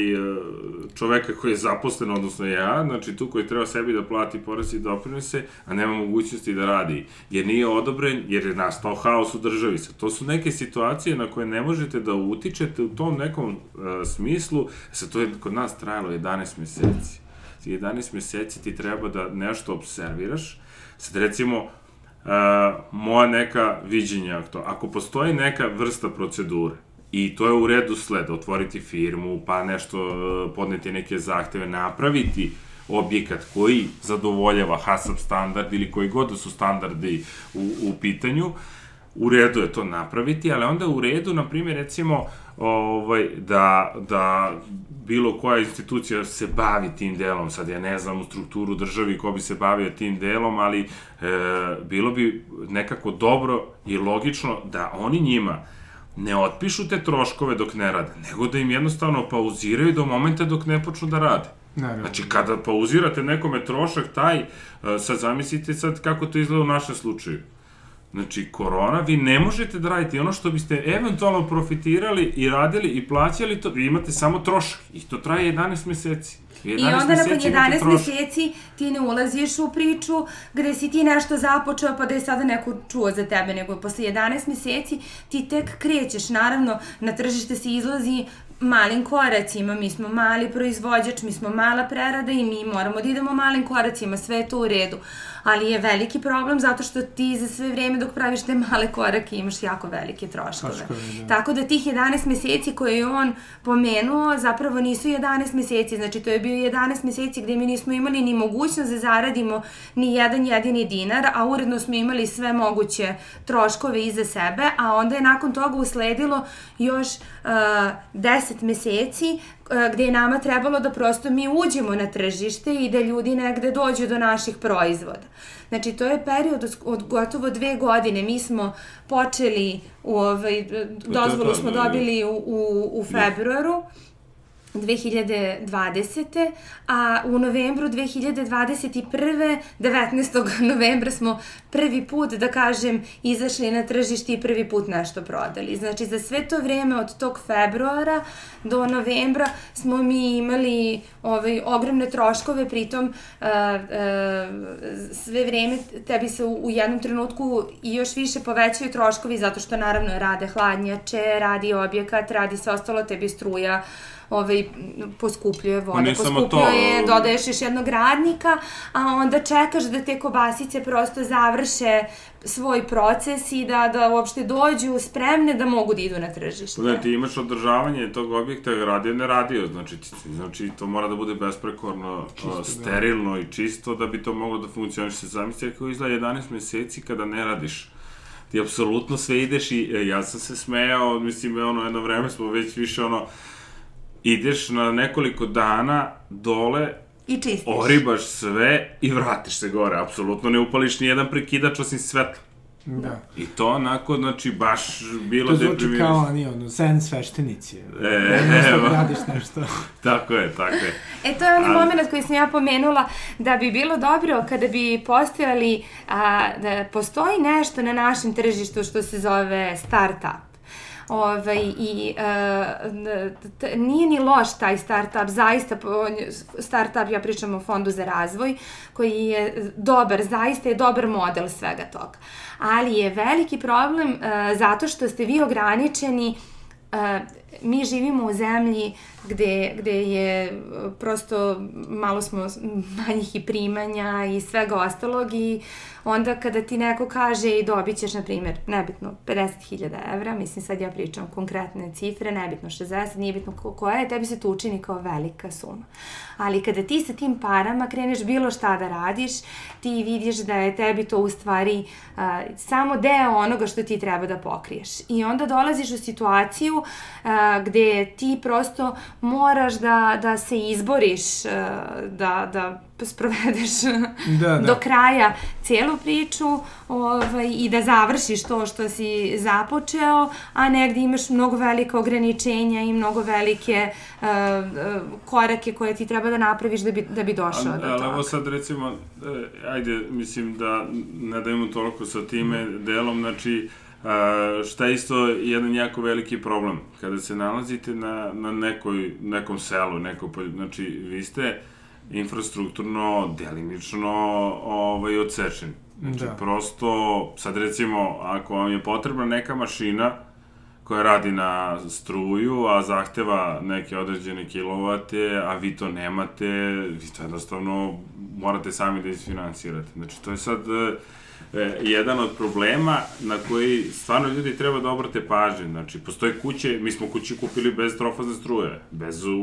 čoveka koji je zaposlen, odnosno ja, znači tu koji treba sebi da plati porez i doprinose, a nema mogućnosti da radi, jer nije odobren, jer je nastao haos u državi. To su neke situacije na koje ne možete da utičete u tom nekom uh, smislu, sa to je kod nas trajalo 11 meseci. 11 meseci ti treba da nešto observiraš, sad recimo, moja neka viđenja to. Ako postoji neka vrsta procedure, I to je u redu sled, otvoriti firmu, pa nešto, uh, podneti neke zahteve, napraviti objekat koji zadovoljava HASAP standard ili koji god da su standardi u, u pitanju, u redu je to napraviti, ali onda u redu, na primjer, recimo, ovaj, da, da bilo koja institucija se bavi tim delom, sad ja ne znam u strukturu državi ko bi se bavio tim delom, ali e, bilo bi nekako dobro i logično da oni njima ne otpišu te troškove dok ne rade, nego da im jednostavno pauziraju do momenta dok ne počnu da rade. Naravno. Znači, kada pauzirate nekome trošak, taj, e, sad zamislite sad kako to izgleda u našem slučaju Znači, korona, vi ne možete da radite ono što biste eventualno profitirali i radili i plaćali to, vi imate samo trošak i to traje 11 meseci. 11 I onda nakon 11 meseci ti ne ulaziš u priču gde si ti nešto započeo pa da je sada neko čuo za tebe, nego posle 11 meseci ti tek krećeš. Naravno, na tržište se izlazi malim koracima, mi smo mali proizvođač, mi smo mala prerada i mi moramo da idemo malim koracima, sve je to u redu ali je veliki problem zato što ti za sve vreme dok praviš te male korake imaš jako velike troškove. troškove da. Tako da tih 11 meseci koje je on pomenuo zapravo nisu 11 meseci, znači to je bio 11 meseci gde mi nismo imali ni mogućnost da zaradimo ni jedan jedini dinar, a uredno smo imali sve moguće troškove iza sebe, a onda je nakon toga usledilo još uh, 10 meseci gde je nama trebalo da prosto mi uđemo na tržište i da ljudi negde dođu do naših proizvoda. Znači, to je period od, od gotovo dve godine. Mi smo počeli, u ovaj, dozvolu smo dobili u, u, u februaru. 2020. a u novembru 2021. 19. [LAUGHS] novembra smo prvi put, da kažem, izašli na tržište i prvi put nešto prodali. Znači, za sve to vreme od tog februara do novembra smo mi imali ovaj, ogromne troškove, pritom uh, uh, sve vreme tebi se u, u jednom trenutku i još više povećaju troškovi zato što naravno rade hladnjače, radi objekat, radi sve ostalo, tebi struja, ovaj, poskupljuje voda, samo poskupljuje, to. dodaješ još jednog radnika, a onda čekaš da te kobasice prosto završe svoj proces i da, da uopšte dođu spremne da mogu da idu na tržište. Da, ti imaš održavanje tog objekta, radio ne radio, znači, znači to mora da bude besprekorno, čisto, sterilno i čisto da bi to moglo da funkcioniše. Zamisli kako izgleda 11 meseci kada ne radiš. Ti apsolutno sve ideš i e, ja sam se smejao, mislim, ono, jedno vreme smo već više ono, ideš na nekoliko dana dole, I čistiš. oribaš sve i vratiš se gore, apsolutno ne upališ ni jedan prekidač osim svetla. Da. I to onako, znači, baš bilo To zvuči deprimirano. kao oni, ono, zen sveštenici. E, Nešto evo. radiš nešto. [LAUGHS] Tako je, tako je. E, to je onaj Ali- moment koji sam ja pomenula da bi bilo dobro kada bi postojali, a, da postoji nešto na našem tržištu što se zove startup. Ovaj, i t- nije ni loš taj startup, zaista startup, ja pričam o fondu za razvoj, koji je dobar, zaista je dobar model svega toga. Ali je veliki problem e, zato što ste vi ograničeni e, mi živimo u zemlji gde, gde je prosto malo smo manjih i primanja i svega ostalog i onda kada ti neko kaže i dobit ćeš, na primjer, nebitno, 50.000 evra, mislim sad ja pričam konkretne cifre, nebitno 60, nije bitno ko- koja je, tebi se to učini kao velika suma. Ali kada ti sa tim parama kreneš bilo šta da radiš, ti vidiš da je tebi to u stvari a, samo deo onoga što ti treba da pokriješ. I onda dolaziš u situaciju a, gde ti prosto moraš da, da se izboriš, a, da, da sprovedeš [LAUGHS] Da, da. do kraja cijelu priču ovaj, i da završiš to što si započeo, a negdje imaš mnogo velike ograničenja i mnogo velike uh, uh, korake koje ti treba da napraviš da bi, da bi došao do Ali toga. evo sad recimo, e, ajde, mislim da ne da imamo toliko sa time delom, znači, a, šta je isto jedan jako veliki problem. Kada se nalazite na, na nekoj, nekom selu, neko, znači, vi ste infrastrukturno, delimično ovaj, odsečeni. Znači, Da. prosto, sad recimo, ako vam je potrebna neka mašina, koja radi na struju, a zahteva neke određene kilovate, a vi to nemate, vi to jednostavno morate sami da isfinansirate. Znači, to je sad jedan od problema na koji stvarno ljudi treba da obrate pažnje. Znači, postoje kuće, mi smo kuće kupili bez trofazne struje, bez u,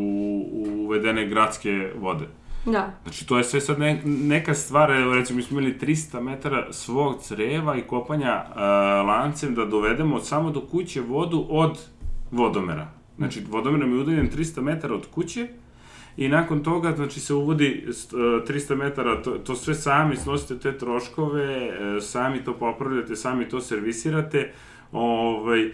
uvedene gradske vode. Da. Znači, to je sve sad ne, neka stvar, evo, recimo, mi smo imali 300 metara svog creva i kopanja uh, lancem da dovedemo samo do kuće vodu od vodomera. Znači, vodomer nam je udaljen 300 metara od kuće i nakon toga, znači, se uvodi st- uh, 300 metara, to, to sve sami snosite te troškove, uh, sami to popravljate, sami to servisirate, ovaj,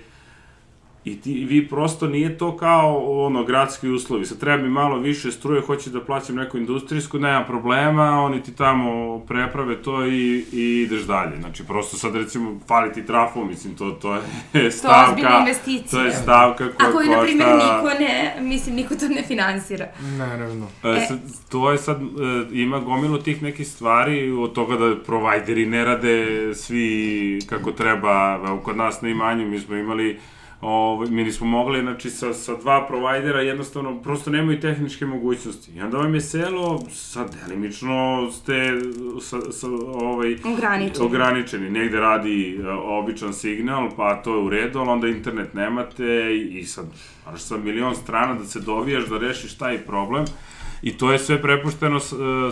I ti, vi prosto nije to kao ono gradski uslovi. Sad treba mi malo više struje, hoću da plaćam neku industrijsku, nema problema, oni ti tamo preprave to i, i ideš dalje. Znači prosto sad recimo fali ti trafo, mislim to, to je stavka. ozbiljna investicija. To je stavka koja A koju, na košta... primjer, niko ne, mislim, niko to ne finansira. Naravno. E, sad, to je sad, e, ima gomilu tih nekih stvari, od toga da provajderi ne rade svi kako treba, kod nas na imanju mi smo imali Ovaj, mi nismo mogli, znači, sa, sa dva provajdera jednostavno prosto nemaju tehničke mogućnosti. I onda vam je selo, sad delimično ste sa, sa, ovaj, Ograničeni. ograničeni. Negde radi e, običan signal, pa to je u redu, ali onda internet nemate i, i sad, moraš sa milion strana da se dovijaš, da rešiš taj problem. I to je sve prepušteno e,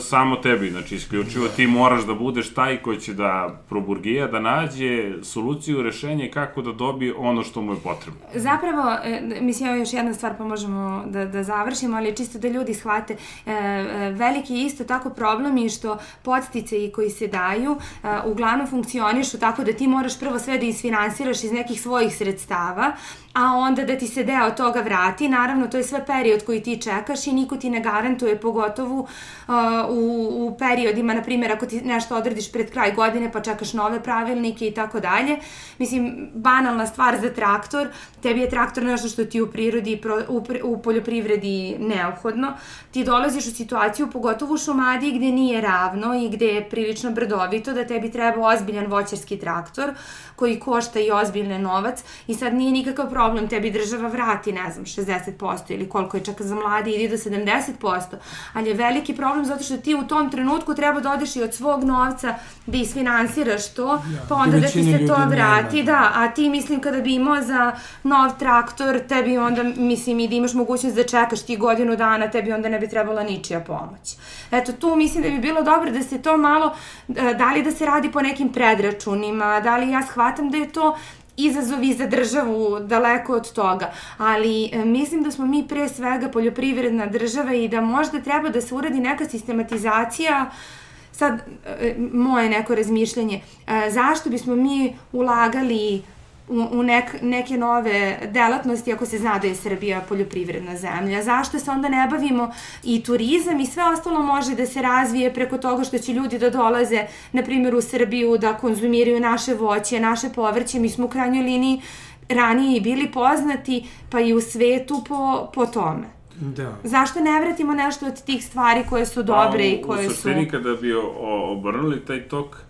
samo tebi, znači isključivo ti moraš da budeš taj koji će da proburgija, da nađe soluciju, rešenje kako da dobije ono što mu je potrebno. Zapravo, e, mislim, još jedna stvar pa možemo da, da završimo, ali čisto da ljudi shvate, e, e, veliki isto tako problem i što podstice koji se daju e, uglavnom funkcionišu tako da ti moraš prvo sve da isfinansiraš iz nekih svojih sredstava, a onda da ti se deo toga vrati. Naravno, to je sve period koji ti čekaš i niko ti ne garantuje garantuje, pogotovo uh, u, u periodima, na primjer, ako ti nešto odrediš pred kraj godine pa čekaš nove pravilnike i tako dalje. Mislim, banalna stvar za traktor, tebi je traktor nešto što ti u prirodi, u, u poljoprivredi neophodno. Ti dolaziš u situaciju, pogotovo u šumadiji gde nije ravno i gde je prilično brdovito, da tebi treba ozbiljan voćarski traktor koji košta i ozbiljne novac i sad nije nikakav problem, tebi država vrati, ne znam, 60% ili koliko je čak za mlade, ide do 70%, ali je veliki problem zato što ti u tom trenutku treba da odeš i od svog novca da isfinansiraš to, ja, pa onda da ti se to vrati, nema. da, a ti mislim kada bi imao za nov traktor, tebi onda, mislim, i da imaš mogućnost da čekaš ti godinu dana, tebi onda ne bi trebala ničija pomoć. Eto, tu mislim da bi bilo dobro da se to malo, da li da se radi po nekim predračunima, da li ja shvatam da je to izazovi za državu daleko od toga, ali e, mislim da smo mi pre svega poljoprivredna država i da možda treba da se uradi neka sistematizacija sad e, moje neko razmišljanje, e, zašto bismo mi ulagali u, u nek, neke nove delatnosti ako se zna da je Srbija poljoprivredna zemlja. Zašto se onda ne bavimo i turizam i sve ostalo može da se razvije preko toga što će ljudi da dolaze, na primjer u Srbiju, da konzumiraju naše voće, naše povrće. Mi smo u krajnjoj liniji ranije i bili poznati, pa i u svetu po, po tome. Da. Zašto ne vratimo nešto od tih stvari koje su dobre A, i koje su... U suštini kada bi obrnuli taj tok, Uh,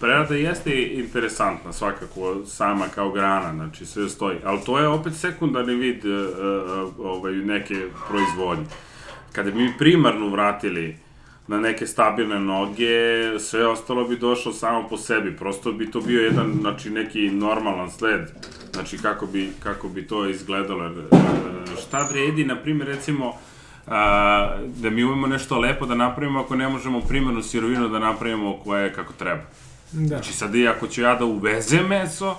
prerada jeste interesantna svakako sama kao grana, znači sve stoji, ali to je opet sekundarni vid uh, ovaj, neke proizvodnje. Kada bi mi primarno vratili na neke stabilne noge, sve ostalo bi došlo samo po sebi, prosto bi to bio jedan, znači neki normalan sled, znači kako bi, kako bi to izgledalo. Šta vredi, na primjer, recimo, a, da mi umemo nešto lepo da napravimo ako ne možemo primarnu sirovinu da napravimo koja je kako treba. Da. Znači sad i ako ću ja da uvezem meso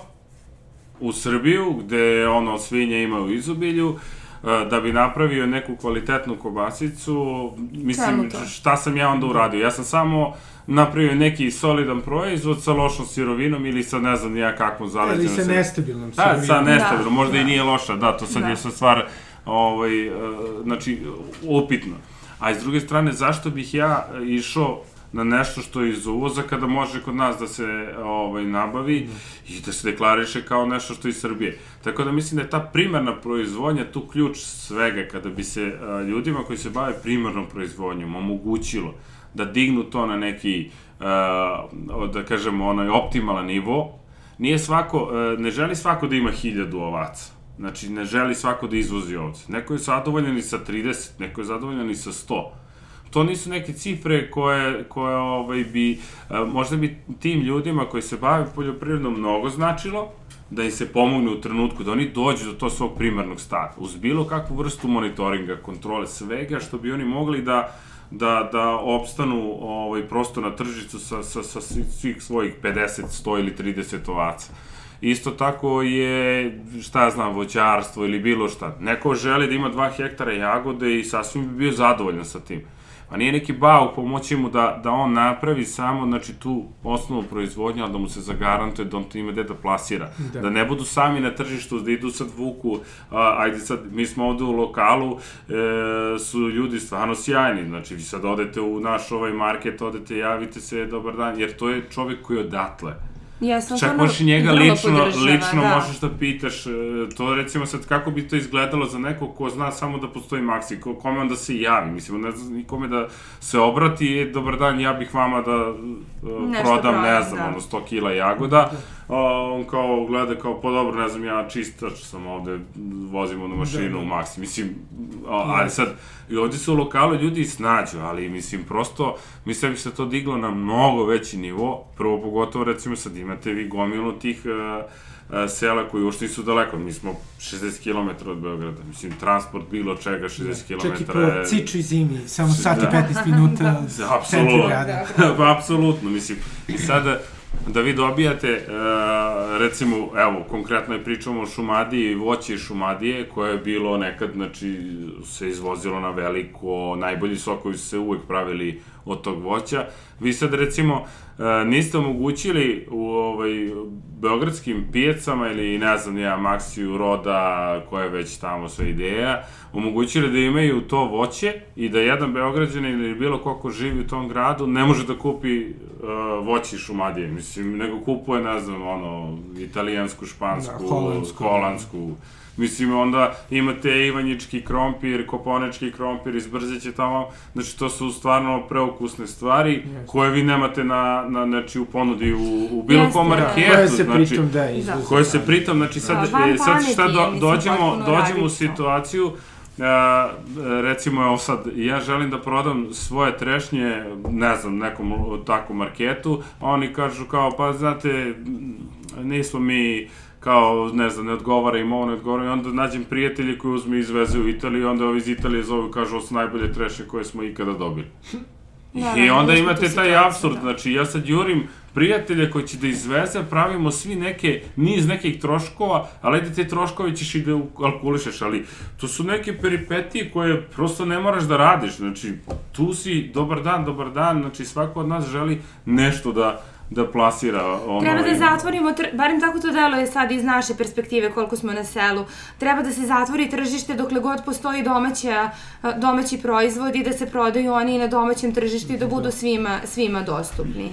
u Srbiju, gde ono svinje ima u izobilju, da bi napravio neku kvalitetnu kobasicu, mislim, šta sam ja onda uradio? Ja sam samo napravio neki solidan proizvod sa lošom sirovinom ili sa ne znam ja kakvom zaleđenom. Ili sa nestabilnom sirovinom. Da, sa nestabilnom, da, možda da. i nije loša, da, to sad da. je sa stvar ovaj, e, znači, upitno. A iz druge strane, zašto bih ja išao na nešto što je iz uvoza kada može kod nas da se ovaj nabavi i da se deklariše kao nešto što je iz Srbije. Tako da mislim da je ta primarna proizvodnja tu ključ svega kada bi se a, ljudima koji se bave primarnom proizvodnjom omogućilo da dignu to na neki a, da kažemo onaj optimalan nivo. Nije svako, a, ne želi svako da ima hiljadu ovaca Znači, ne želi svako da izvozi ovce. Neko je zadovoljan i sa 30, neko je zadovoljan i sa 100. To nisu neke cifre koje, koje ovaj, bi, možda bi tim ljudima koji se bave poljoprivredom mnogo značilo, da im se pomogne u trenutku, da oni dođu do to svog primarnog stata, uz bilo kakvu vrstu monitoringa, kontrole, svega što bi oni mogli da, da, da opstanu ovaj, prosto na tržicu sa, sa, sa svih svojih 50, 100 ili 30 ovaca. Isto tako je, šta ja znam, voćarstvo ili bilo šta. Neko želi da ima 2 hektara jagode i sasvim bi bio zadovoljan sa tim. Pa nije neki bauk pomoći mu da, da on napravi samo znači, tu osnovnu proizvodnju, ali da mu se zagarantuje da on to ima gde da plasira. Da. da ne budu sami na tržištu, da idu sad vuku, a, ajde sad, mi smo ovde u lokalu, e, su ljudi stvarno sjajni, znači vi sad odete u naš ovaj market, odete, javite se, dobar dan, jer to je čovek koji je odatle. Jesam, Čak možeš njega lično, lično da. možeš da pitaš, e, to recimo sad kako bi to izgledalo za nekog ko zna samo da postoji Maxi, ko, kome onda se javi, mislim, ne zna nikome da se obrati, e, dobar dan, ja bih vama da uh, prodam, ne znam, da. ono, 100 kila jagoda, a, on kao gleda kao, pa dobro, ne znam, ja čistač sam ovde, vozim onu mašinu da, da. u Maxi, mislim, a, ali sad, i ovde se u lokalu ljudi snađu, ali mislim, prosto, mislim da bi se to diglo na mnogo veći nivo, prvo pogotovo, recimo, sad imate vi gomilu tih uh, uh, sela koji uopšte nisu daleko, mi smo 60 km od Beograda, mislim, transport bilo čega 60 da, km. Čak i po ciču i zimi, samo sat i 15 minuta [LAUGHS] da. Apsolutno, [LAUGHS] apsolutno, mislim, i sada, da vi dobijate, e, recimo, evo, konkretno je pričamo o Šumadiji, voće iz Šumadije, koje je bilo nekad, znači, se izvozilo na veliko, najbolji sokovi su se uvek pravili od tog voća. Vi sad recimo e, niste omogućili u ovaj, beogradskim pijecama ili ne znam ja, Maxiju, Roda, koja je već tamo sve ideja, omogućili da imaju to voće i da jedan beograđanin ili bilo ko ko živi u tom gradu ne može da kupi uh, voće iz Šumadije, mislim, nego kupuje, ne znam, ono, italijansku, špansku, da, holandsku, holandsku Mislim, onda imate ivanjički krompir, koponečki krompir, izbrzeće tamo. Znači, to su stvarno preukusne stvari yes. koje vi nemate na, na, znači, u ponudi u, u bilo kom da. marketu. Koje se znači, pritom da izuzme. Koje se pritom, znači, sad, da, e, sad šta do, dođemo, dođemo u situaciju Uh, recimo, evo sad, ja želim da prodam svoje trešnje, ne znam, nekom takvom marketu, a oni kažu kao, pa znate, nismo mi kao, ne znam, ne odgovara im ovo, ne odgovara i onda nađem prijatelje koji uzme i izveze u Italiju onda ovi iz Italije zovu i kažu ovo su najbolje trešnje koje smo ikada dobili. Da, I onda da, imate taj absurd, da. znači ja sad jurim prijatelje koji će da izveze, pravimo svi neke, niz nekih troškova, ali ajde te troškove ćeš i da kalkulišeš, ali to su neke peripetije koje prosto ne moraš da radiš, znači tu si, dobar dan, dobar dan, znači svako od nas želi nešto da, da plasira ono... Treba da zatvorimo, barem tako to delo je sad iz naše perspektive koliko smo na selu, treba da se zatvori tržište dokle god postoji domaća, domaći proizvod i da se prodaju oni na domaćem tržištu i da budu svima, svima dostupni.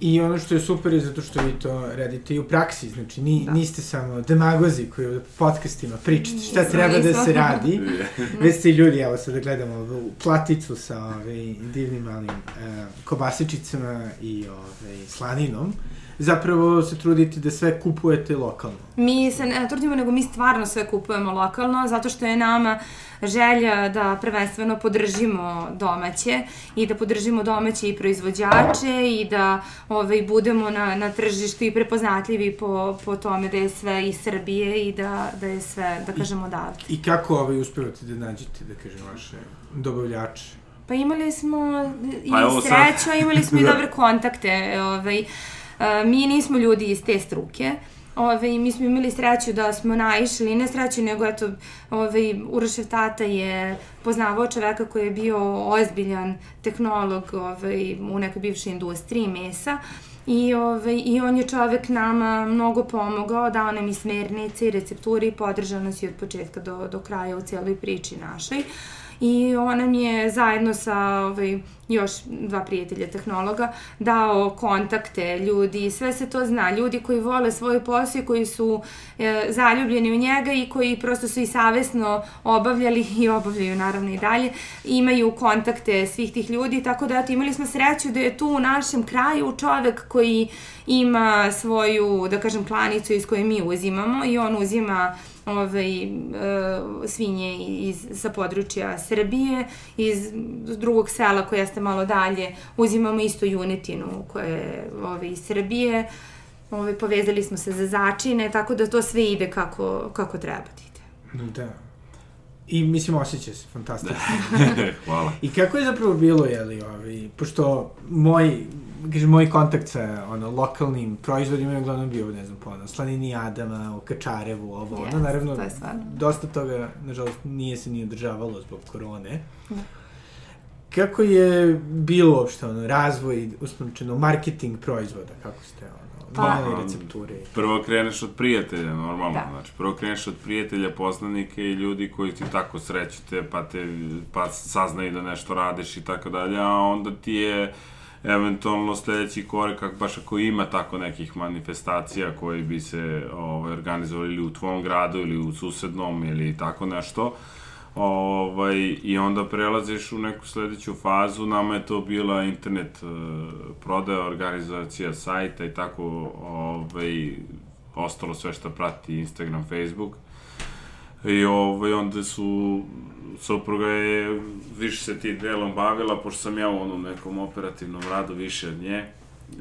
I ono što je super je zato što vi to radite i u praksi, znači ni, da. niste samo demagozi koji u podcastima pričate šta Nisam, treba da se radi, [LAUGHS] već ste i ljudi, evo sad da gledamo ovu platicu sa ove, divnim malim uh, kobasičicama i ove, slaninom, zapravo se trudite da sve kupujete lokalno. Mi se ne trudimo, nego mi stvarno sve kupujemo lokalno, zato što je nama želja da prvenstveno podržimo domaće i da podržimo domaće i proizvođače i da ovaj, budemo na, na tržištu i prepoznatljivi po, po tome da je sve iz Srbije i da, da je sve, da kažemo, odavde. I kako ovaj, uspevate da nađete, da kažem, vaše dobavljače? Pa imali smo i pa sreću, imali smo i [LAUGHS] dobre kontakte. Ovaj, mi nismo ljudi iz te struke, Ove, mi smo imali sreću da smo naišli, ne sreću, nego eto, ove, Urošev tata je poznavao čoveka koji je bio ozbiljan tehnolog ove, u nekoj bivšoj industriji mesa. I, ove, I on je čovek nama mnogo pomogao, dao nam i smernice i recepture i podržao nas i od početka do, do kraja u celoj priči našoj. Uh, i on nam je zajedno sa ovaj, još dva prijatelja tehnologa dao kontakte ljudi, sve se to zna, ljudi koji vole svoj posao i koji su e, zaljubljeni u njega i koji prosto su i savesno obavljali i obavljaju naravno i dalje, imaju kontakte svih tih ljudi, tako da eto, imali smo sreću da je tu u našem kraju čovek koji ima svoju, da kažem, klanicu iz koje mi uzimamo i on uzima ovaj, e, svinje iz, sa područja Srbije, iz drugog sela koje jeste malo dalje, uzimamo isto junetinu koja je ovaj, iz Srbije, ovaj, povezali smo se za začine, tako da to sve ide kako, kako treba da ide. Da. I mislim, osjeća se fantastično. [LAUGHS] Hvala. I kako je zapravo bilo, jeli, ovaj, pošto moj kaže, moj kontakt sa ono, lokalnim proizvodima je uglavnom bio, ne znam, po ono, slanini Adama, o Kačarevu, ovo, yes, ono, naravno, to je dosta toga, nažalost, nije se ni održavalo zbog korone. Da. Kako je bilo uopšte, ono, razvoj, uslovčeno, marketing proizvoda, kako ste, ono, pa, mali recepture? Prvo kreneš od prijatelja, normalno, da. znači, prvo kreneš od prijatelja, poznanike i ljudi koji ti tako srećete, pa te, pa saznaju da nešto radiš i tako dalje, a onda ti je, eventualno sledeći korak, baš ako ima tako nekih manifestacija koji bi se ovaj, organizovali ili u tvom gradu ili u susednom ili tako nešto, ovaj, i onda prelaziš u neku sledeću fazu, nama je to bila internet uh, prodaja, organizacija sajta i tako ovaj, ostalo sve što prati Instagram, Facebook. I ovaj, onda su supruga je više se tim delom bavila, pošto sam ja u onom nekom operativnom radu više od nje.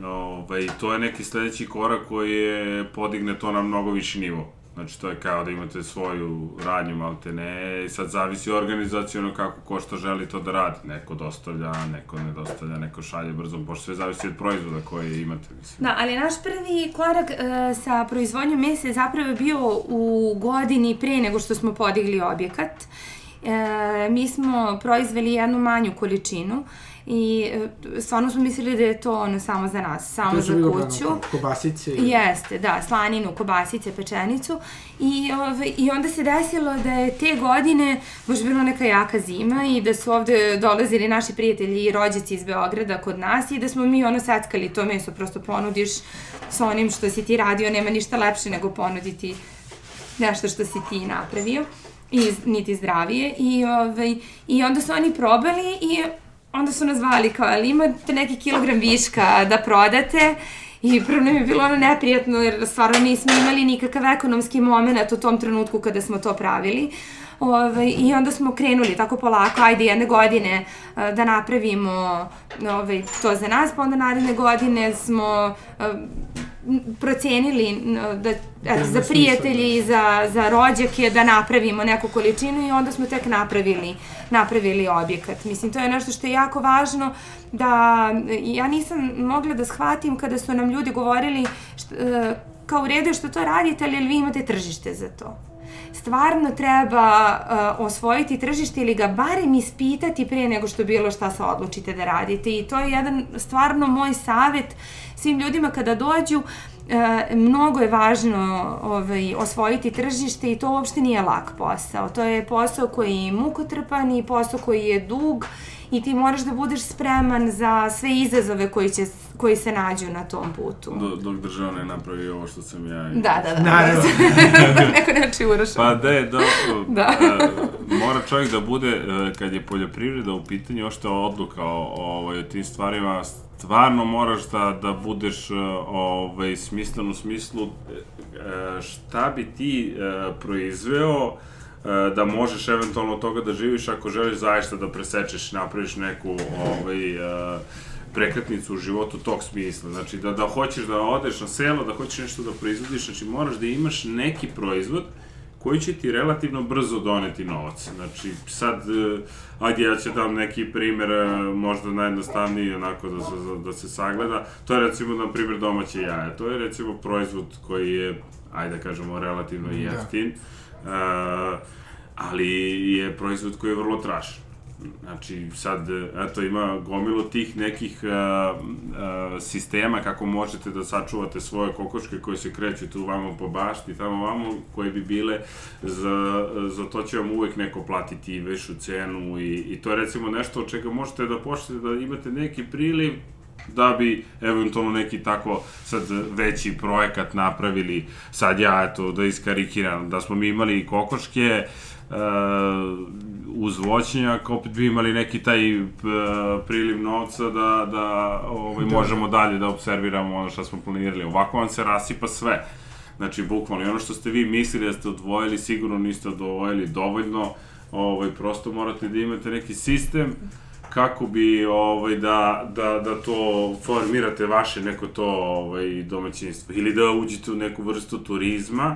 Ovaj, to je neki sledeći korak koji je podigne to na mnogo viši nivo. Znači, to je kao da imate svoju radnju, malte ne, i sad zavisi organizacijono kako ko što želi to da radi. Neko dostavlja, neko ne dostavlja, neko šalje brzo, pošto sve zavisi od proizvoda koje imate. Mislim. Da, ali naš prvi korak e, sa proizvodnjom mesa je zapravo bio u godini pre nego što smo podigli objekat E, mi smo proizveli jednu manju količinu i e, stvarno smo mislili da je to ono samo za nas, samo To za kuću. Ono, kobasice. Jeste, da, slaninu, kobasice, pečenicu i, ove, i onda se desilo da je te godine baš bila neka jaka zima i da su ovde dolazili naši prijatelji i rođaci iz Beograda kod nas i da smo mi ono seckali to meso, prosto ponudiš sa onim što si ti radio, nema ništa lepše nego ponuditi nešto što si ti napravio i niti zdravije i, ovaj, i onda su oni probali i onda su nas zvali kao, ali imate neki kilogram viška da prodate I prvo nam je bilo ono neprijatno jer stvarno nismo imali nikakav ekonomski moment u tom trenutku kada smo to pravili. Ove, I onda smo krenuli tako polako, ajde jedne godine da napravimo ove, to za nas, pa onda naredne godine smo procenili da, eto, za smisla, prijatelje i za, za rođake da napravimo neku količinu i onda smo tek napravili, napravili objekat. Mislim, to je nešto što je jako važno da ja nisam mogla da shvatim kada su nam ljudi govorili št, e, kao u redu što to radite, ali vi imate tržište za to? stvarno treba uh, osvojiti tržište ili ga barem ispitati pre nego što bilo šta se odlučite da radite i to je jedan stvarno moj savet svim ljudima kada dođu E, mnogo je važno ovaj, osvojiti tržište i to uopšte nije lak posao. To je posao koji je mukotrpan i posao koji je dug i ti moraš da budeš spreman za sve izazove koji, će, koji se nađu na tom putu. Do, dok država ne napravi ovo što sam ja... Da, da, da. Naravno. [LAUGHS] Neko neči urošao. Pa da je, da, Da. da. mora čovjek da bude, e, kad je poljoprivreda u pitanju, ošte odluka o, ovaj, o tim stvarima, stvarno moraš da, da budeš e, ovaj, smislen u smislu e, šta bi ti e, proizveo e, da možeš eventualno od toga da živiš ako želiš zaista da presečeš i napraviš neku ovaj, e, prekretnicu u životu tog smisla. Znači, da, da hoćeš da odeš na selo, da hoćeš nešto da proizvodiš, znači moraš da imaš neki proizvod koji će ti relativno brzo doneti novac. Znači, sad, e, ajde ja ću dam neki primer, e, možda najjednostavniji, onako da se, da se sagleda. To je recimo, na primjer, domaće jaja. To je recimo proizvod koji je, ajde da kažemo, relativno jeftin, da. Ali je proizvod koji je vrlo trašan. Znači, sad, eto, ima gomilo tih nekih uh, uh, sistema kako možete da sačuvate svoje kokoške koje se kreću tu vamo po bašti, tamo vamo, koje bi bile, za, za to će vam uvek neko platiti veću cenu i, i to je recimo nešto od čega možete da počnete da imate neki priliv da bi eventualno neki tako sad veći projekat napravili, sad ja eto da iskarikiram, da smo mi imali kokoške, uh, uz voćnjak, opet bi imali neki taj uh, priliv novca da, da ovaj, da. možemo dalje da observiramo ono što smo planirali. Ovako vam se rasipa sve. Znači, bukvalno, i ono što ste vi mislili da ste odvojili, sigurno niste odvojili dovoljno, ovaj, prosto morate da imate neki sistem kako bi ovaj da da da to formirate vaše neko to ovaj domaćinstvo? Ili da uđete u neku vrstu turizma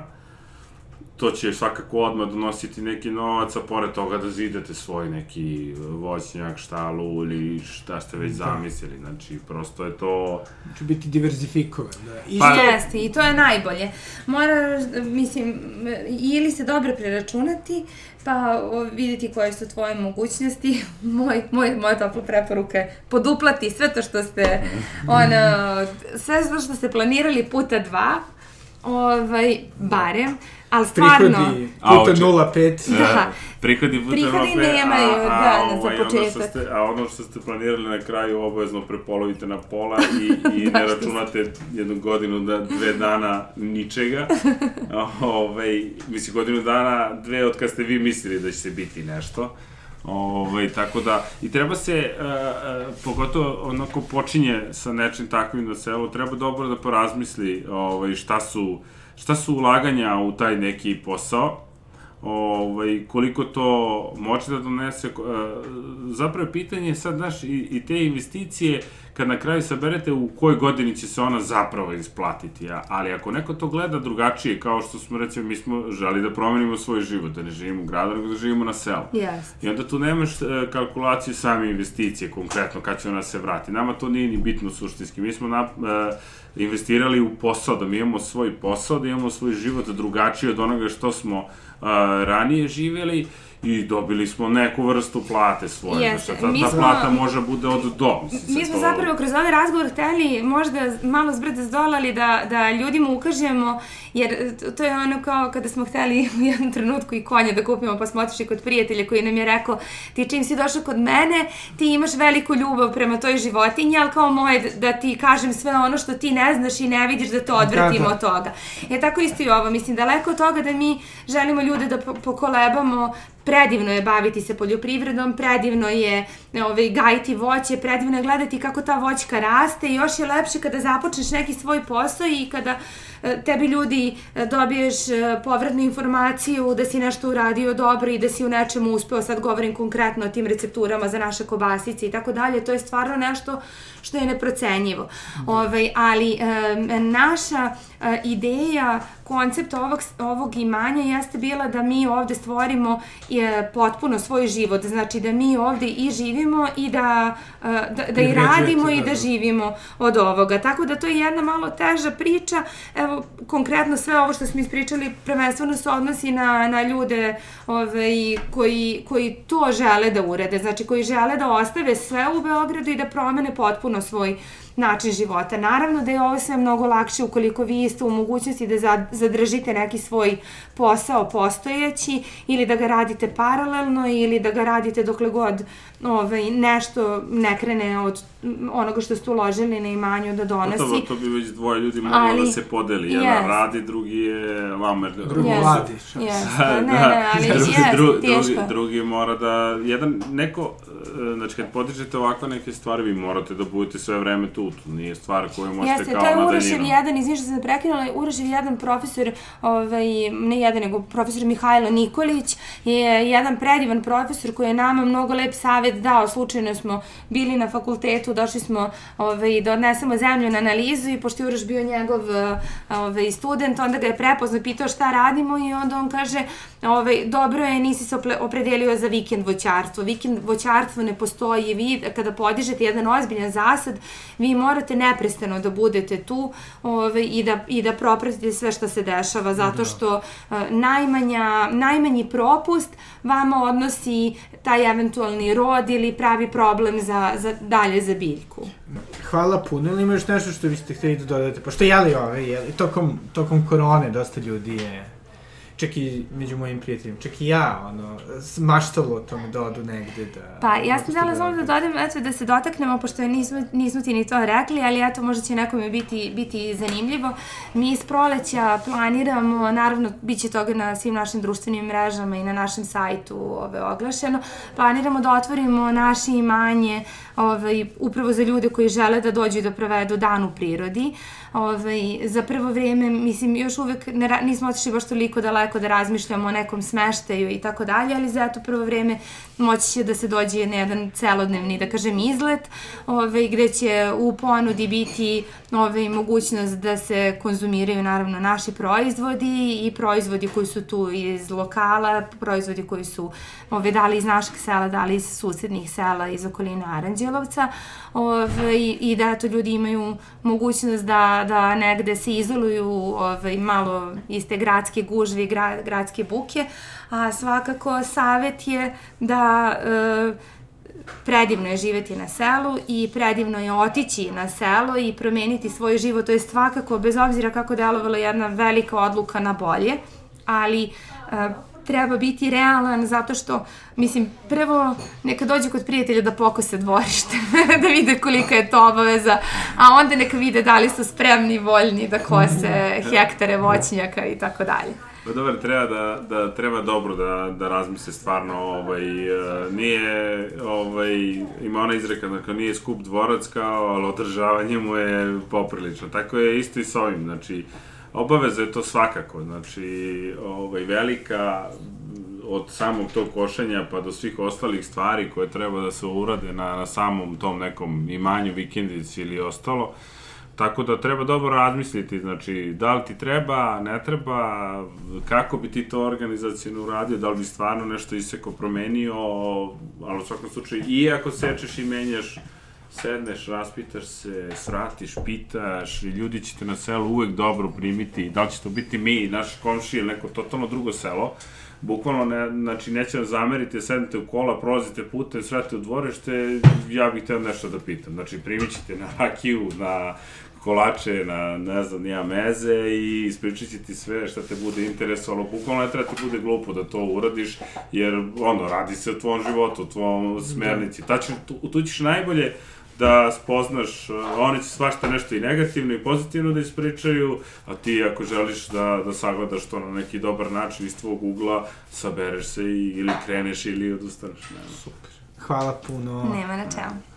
to će svakako odmah donositi neki novac, a pored toga da zidate svoj neki voćnjak, štalu ili šta ste već zamislili. Znači, prosto je to... Znači biti diverzifikovan, da. Isto... Pa, Jeste, i to je najbolje. Moraš, mislim, ili se dobro preračunati, pa o, videti koje su tvoje mogućnosti. [LAUGHS] Moj, moj, moja topla preporuka je poduplati sve to što ste, ono, sve što ste planirali puta dva, ovaj, barem, ali stvarno... Prihodi puta 0,5. Da. Prihodi puta 0,5. Prihodi nemaju, a, da, a, za ovaj, početak. Ono ste, a ono što ste planirali na kraju obavezno prepolovite na pola [LAUGHS] i, i ne računate jednu godinu, da, dve dana ničega. [LAUGHS] Ove, mislim, godinu dana, dve od kad ste vi mislili da će se biti nešto. Ove, tako da, i treba se, uh, uh, pogotovo onako počinje sa nečim takvim na selu, treba dobro da porazmisli ovaj, šta su šta su ulaganja u taj neki posao, ovaj, koliko to može da donese, zapravo pitanje je sad, znaš, i, i te investicije, kad na kraju saberete u kojoj godini će se ona zapravo isplatiti, a, ali ako neko to gleda drugačije, kao što smo, recimo, mi smo želi da promenimo svoj život, da ne živimo u gradu, nego da živimo na selu. Yes. I onda tu nemaš uh, kalkulaciju same investicije, konkretno, kad će ona se vrati. Nama to nije ni bitno suštinski. Mi smo na, uh, investirali u posao, da mi imamo svoj posao, da imamo svoj život drugačiji od onoga što smo uh, ranije živeli i dobili smo neku vrstu plate svoje. Jeste. Znači, ta, Mi ta smo- plata može bude od do. Mislim, Mi smo to- zapravo kroz ovaj razgovor hteli možda malo zbrda zdolali da, da ljudima ukažemo, jer to je ono kao kada smo hteli u jednom trenutku i konja da kupimo, pa smo otišli kod prijatelja koji nam je rekao, ti čim si došao kod mene, ti imaš veliku ljubav prema toj životinji, ali kao moje da- da ti kažem sve ono što ti ne znaš i ne vidiš da te odvratimo Da, da. od toga. E tako isto i ovo, mislim, daleko od toga da mi želimo ljude da po- pokolebamo, predivno je baviti se poljoprivredom, predivno je ovaj, gajiti voće, predivno je gledati kako ta voćka raste i još je lepše kada započneš neki svoj posao i kada e, tebi ljudi e, dobiješ e, povratnu informaciju da si nešto uradio dobro i da si u nečemu uspeo, sad govorim konkretno o tim recepturama za naše kobasice i tako dalje, to je stvarno nešto što je neprocenjivo. Ovaj, ali naša ideja, koncept ovog, ovog imanja jeste bila da mi ovde stvorimo e, potpuno svoj život, znači da mi ovde i živimo i da, e, da, da i Privređujete, radimo i da, da da. živimo od ovoga. Tako da to je jedna malo teža priča. Evo, konkretno sve ovo što smo ispričali prvenstveno se odnosi na, na ljude ovaj, koji, koji to žele da urede, znači koji žele da ostave sve u Beogradu i da promene potpuno svoj način života. Naravno da je ovo sve mnogo lakše ukoliko vi ste u mogućnosti da za- zadržite neki svoj posao postojeći ili da ga radite paralelno ili da ga radite dokle god ovaj, nešto ne krene od onoga što ste uložili na imanju da donosi. Gotovo, to bi već dvoje ljudi moglo Ali- da se podeli. Jedan Jest. radi, drugi je lamer. Drugo Jeste. vladiš. Jeste, [LAUGHS] ne, ne, ali drugi, jeste, dru, drugi, drugi mora da, jedan, neko, e, znači kad podižete ovakve neke stvari, vi morate da budete sve vreme tu, to nije stvar koju možete Jeste, kao to je na Urošev daljinu. jedan, izvinite što sam prekinula, Urošev jedan profesor, ovaj, ne jedan, nego profesor Mihajlo Nikolić, je jedan predivan profesor koji je nama mnogo lep savet dao, slučajno smo bili na fakultetu, došli smo ovaj, da odnesemo zemlju na analizu i pošto je Uroš bio njegov ovaj, student, onda ga je prepoznao pitao šta radimo i onda on kaže, ovaj, dobro je, nisi se opredelio za vikend voćarstvo. Vikend voćarstvo ne postoji, vi kada podižete jedan ozbiljan zasad, vi morate neprestano da budete tu ovaj, i, da, i da propratite sve što se dešava, zato što eh, najmanja, najmanji propust vama odnosi taj eventualni rod ili pravi problem za, za dalje za biljku. Hvala puno, ili ima još nešto što biste hteli da dodate? Pošto jeli ove, jeli, tokom, tokom korone dosta ljudi je, čak i među mojim prijateljima, čak i ja, ono, maštalo o tome da odu negde, da... Pa, ja da sam htjela samo da dodam, eto, da se dotaknemo, pošto nismo, nismo ti ni to rekli, ali eto, možda će nekome biti, biti zanimljivo. Mi iz proleća planiramo, naravno, bit će toga na svim našim društvenim mrežama i na našem sajtu ove, oglašeno, planiramo da otvorimo naše imanje ovaj, upravo za ljude koji žele da dođu i da provedu dan u prirodi. Ovaj, za prvo vreme, mislim, još uvek ne, nismo otišli baš toliko daleko da razmišljamo o nekom smeštaju i tako dalje, ali za to prvo vreme moći će da se dođe na jedan celodnevni, da kažem, izlet, ovaj, gde će u ponudi biti ovaj, mogućnost da se konzumiraju naravno naši proizvodi i proizvodi koji su tu iz lokala, proizvodi koji su ovaj, dali iz našeg sela, dali iz susednih sela iz okoline Aranđelovca ovaj, i da eto ljudi imaju mogućnost da, da negde se izoluju ovaj, malo iz te gradske gužve i gra, gradske buke, a svakako savet je da e, predivno je živeti na selu i predivno je otići na selo i promeniti svoj život, to je svakako, bez obzira kako delovala jedna velika odluka na bolje, ali e, treba biti realan zato što, mislim, prvo neka dođu kod prijatelja da pokose dvorište, [LAUGHS] da vide kolika je to obaveza, a onda neka vide da li su spremni i voljni da kose hektare voćnjaka i tako dalje. Pa dobro, treba da, da treba dobro da, da razmisle stvarno, ovaj, e, nije, ovaj, ima ona izreka, dakle, nije skup dvorac kao, ali održavanje mu je poprilično. Tako je isto i s ovim, znači, obaveza je to svakako, znači, ovaj, velika, od samog tog košenja pa do svih ostalih stvari koje treba da se urade na, na samom tom nekom imanju, vikendici ili ostalo, Tako da treba dobro razmisliti, znači, da li ti treba, ne treba, kako bi ti to organizacijno uradio, da li bi stvarno nešto iseko promenio, ali u svakom slučaju, i ako sečeš i menjaš, sedneš, raspitaš se, svratiš, pitaš i ljudi će te na selu uvek dobro primiti, da li će to biti mi, naš komši ili neko totalno drugo selo, bukvalno, ne, znači, neće vam zameriti, sednete u kola, prolazite putem, svrate u dvorište, ja bih teo nešto da pitam. Znači, primit ćete na rakiju, na kolače, na, ne znam, nija meze i ispričat će ti sve šta te bude interesovalo. Bukvalno ne treba ti bude glupo da to uradiš, jer, ono, radi se o tvom životu, o tvom smernici. Tačno, tu, tu ćeš najbolje da spoznaš, uh, oni će svašta nešto i negativno i pozitivno da ispričaju, a ti ako želiš da, da sagledaš to na neki dobar način iz tvog ugla, sabereš se i, ili kreneš ili odustaneš. Nema. Super. Hvala puno. Nema na čemu.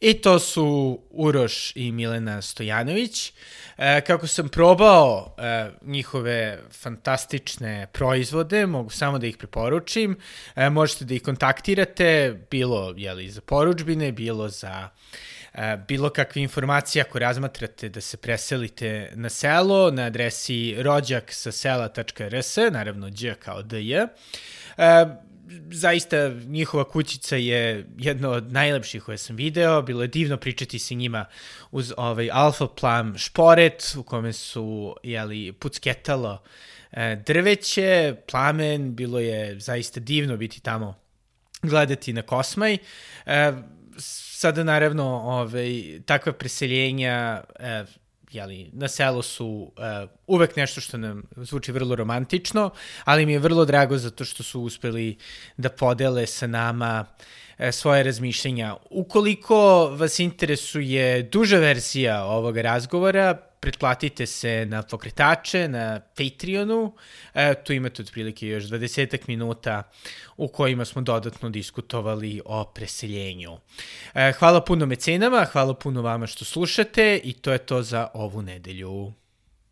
I to su Uroš i Milena Stojanović. E, kako sam probao e, njihove fantastične proizvode, mogu samo da ih preporučim. E, možete da ih kontaktirate, bilo jeli, za poručbine, bilo za e, bilo kakve informacije ako razmatrate da se preselite na selo na adresi rođak sa sela.rs, naravno dž kao dj. Zaista njihova kućica je jedna od najlepših koje sam video, bilo je divno pričati sa njima uz ovaj Alfa Plam šporet u kome su jeli, pucketalo e, drveće, plamen, bilo je zaista divno biti tamo gledati na Kosmaj. E, sada naravno ovaj, takva preseljenja e, jeli, na selu su uh, uvek nešto što nam zvuči vrlo romantično, ali mi je vrlo drago zato što su uspeli da podele sa nama uh, svoje razmišljenja. Ukoliko vas interesuje duža verzija ovog razgovora, pretplatite se na pokretače, na Patreonu, e, tu imate otprilike još 20 minuta u kojima smo dodatno diskutovali o preseljenju. E, hvala puno mecenama, hvala puno vama što slušate i to je to za ovu nedelju.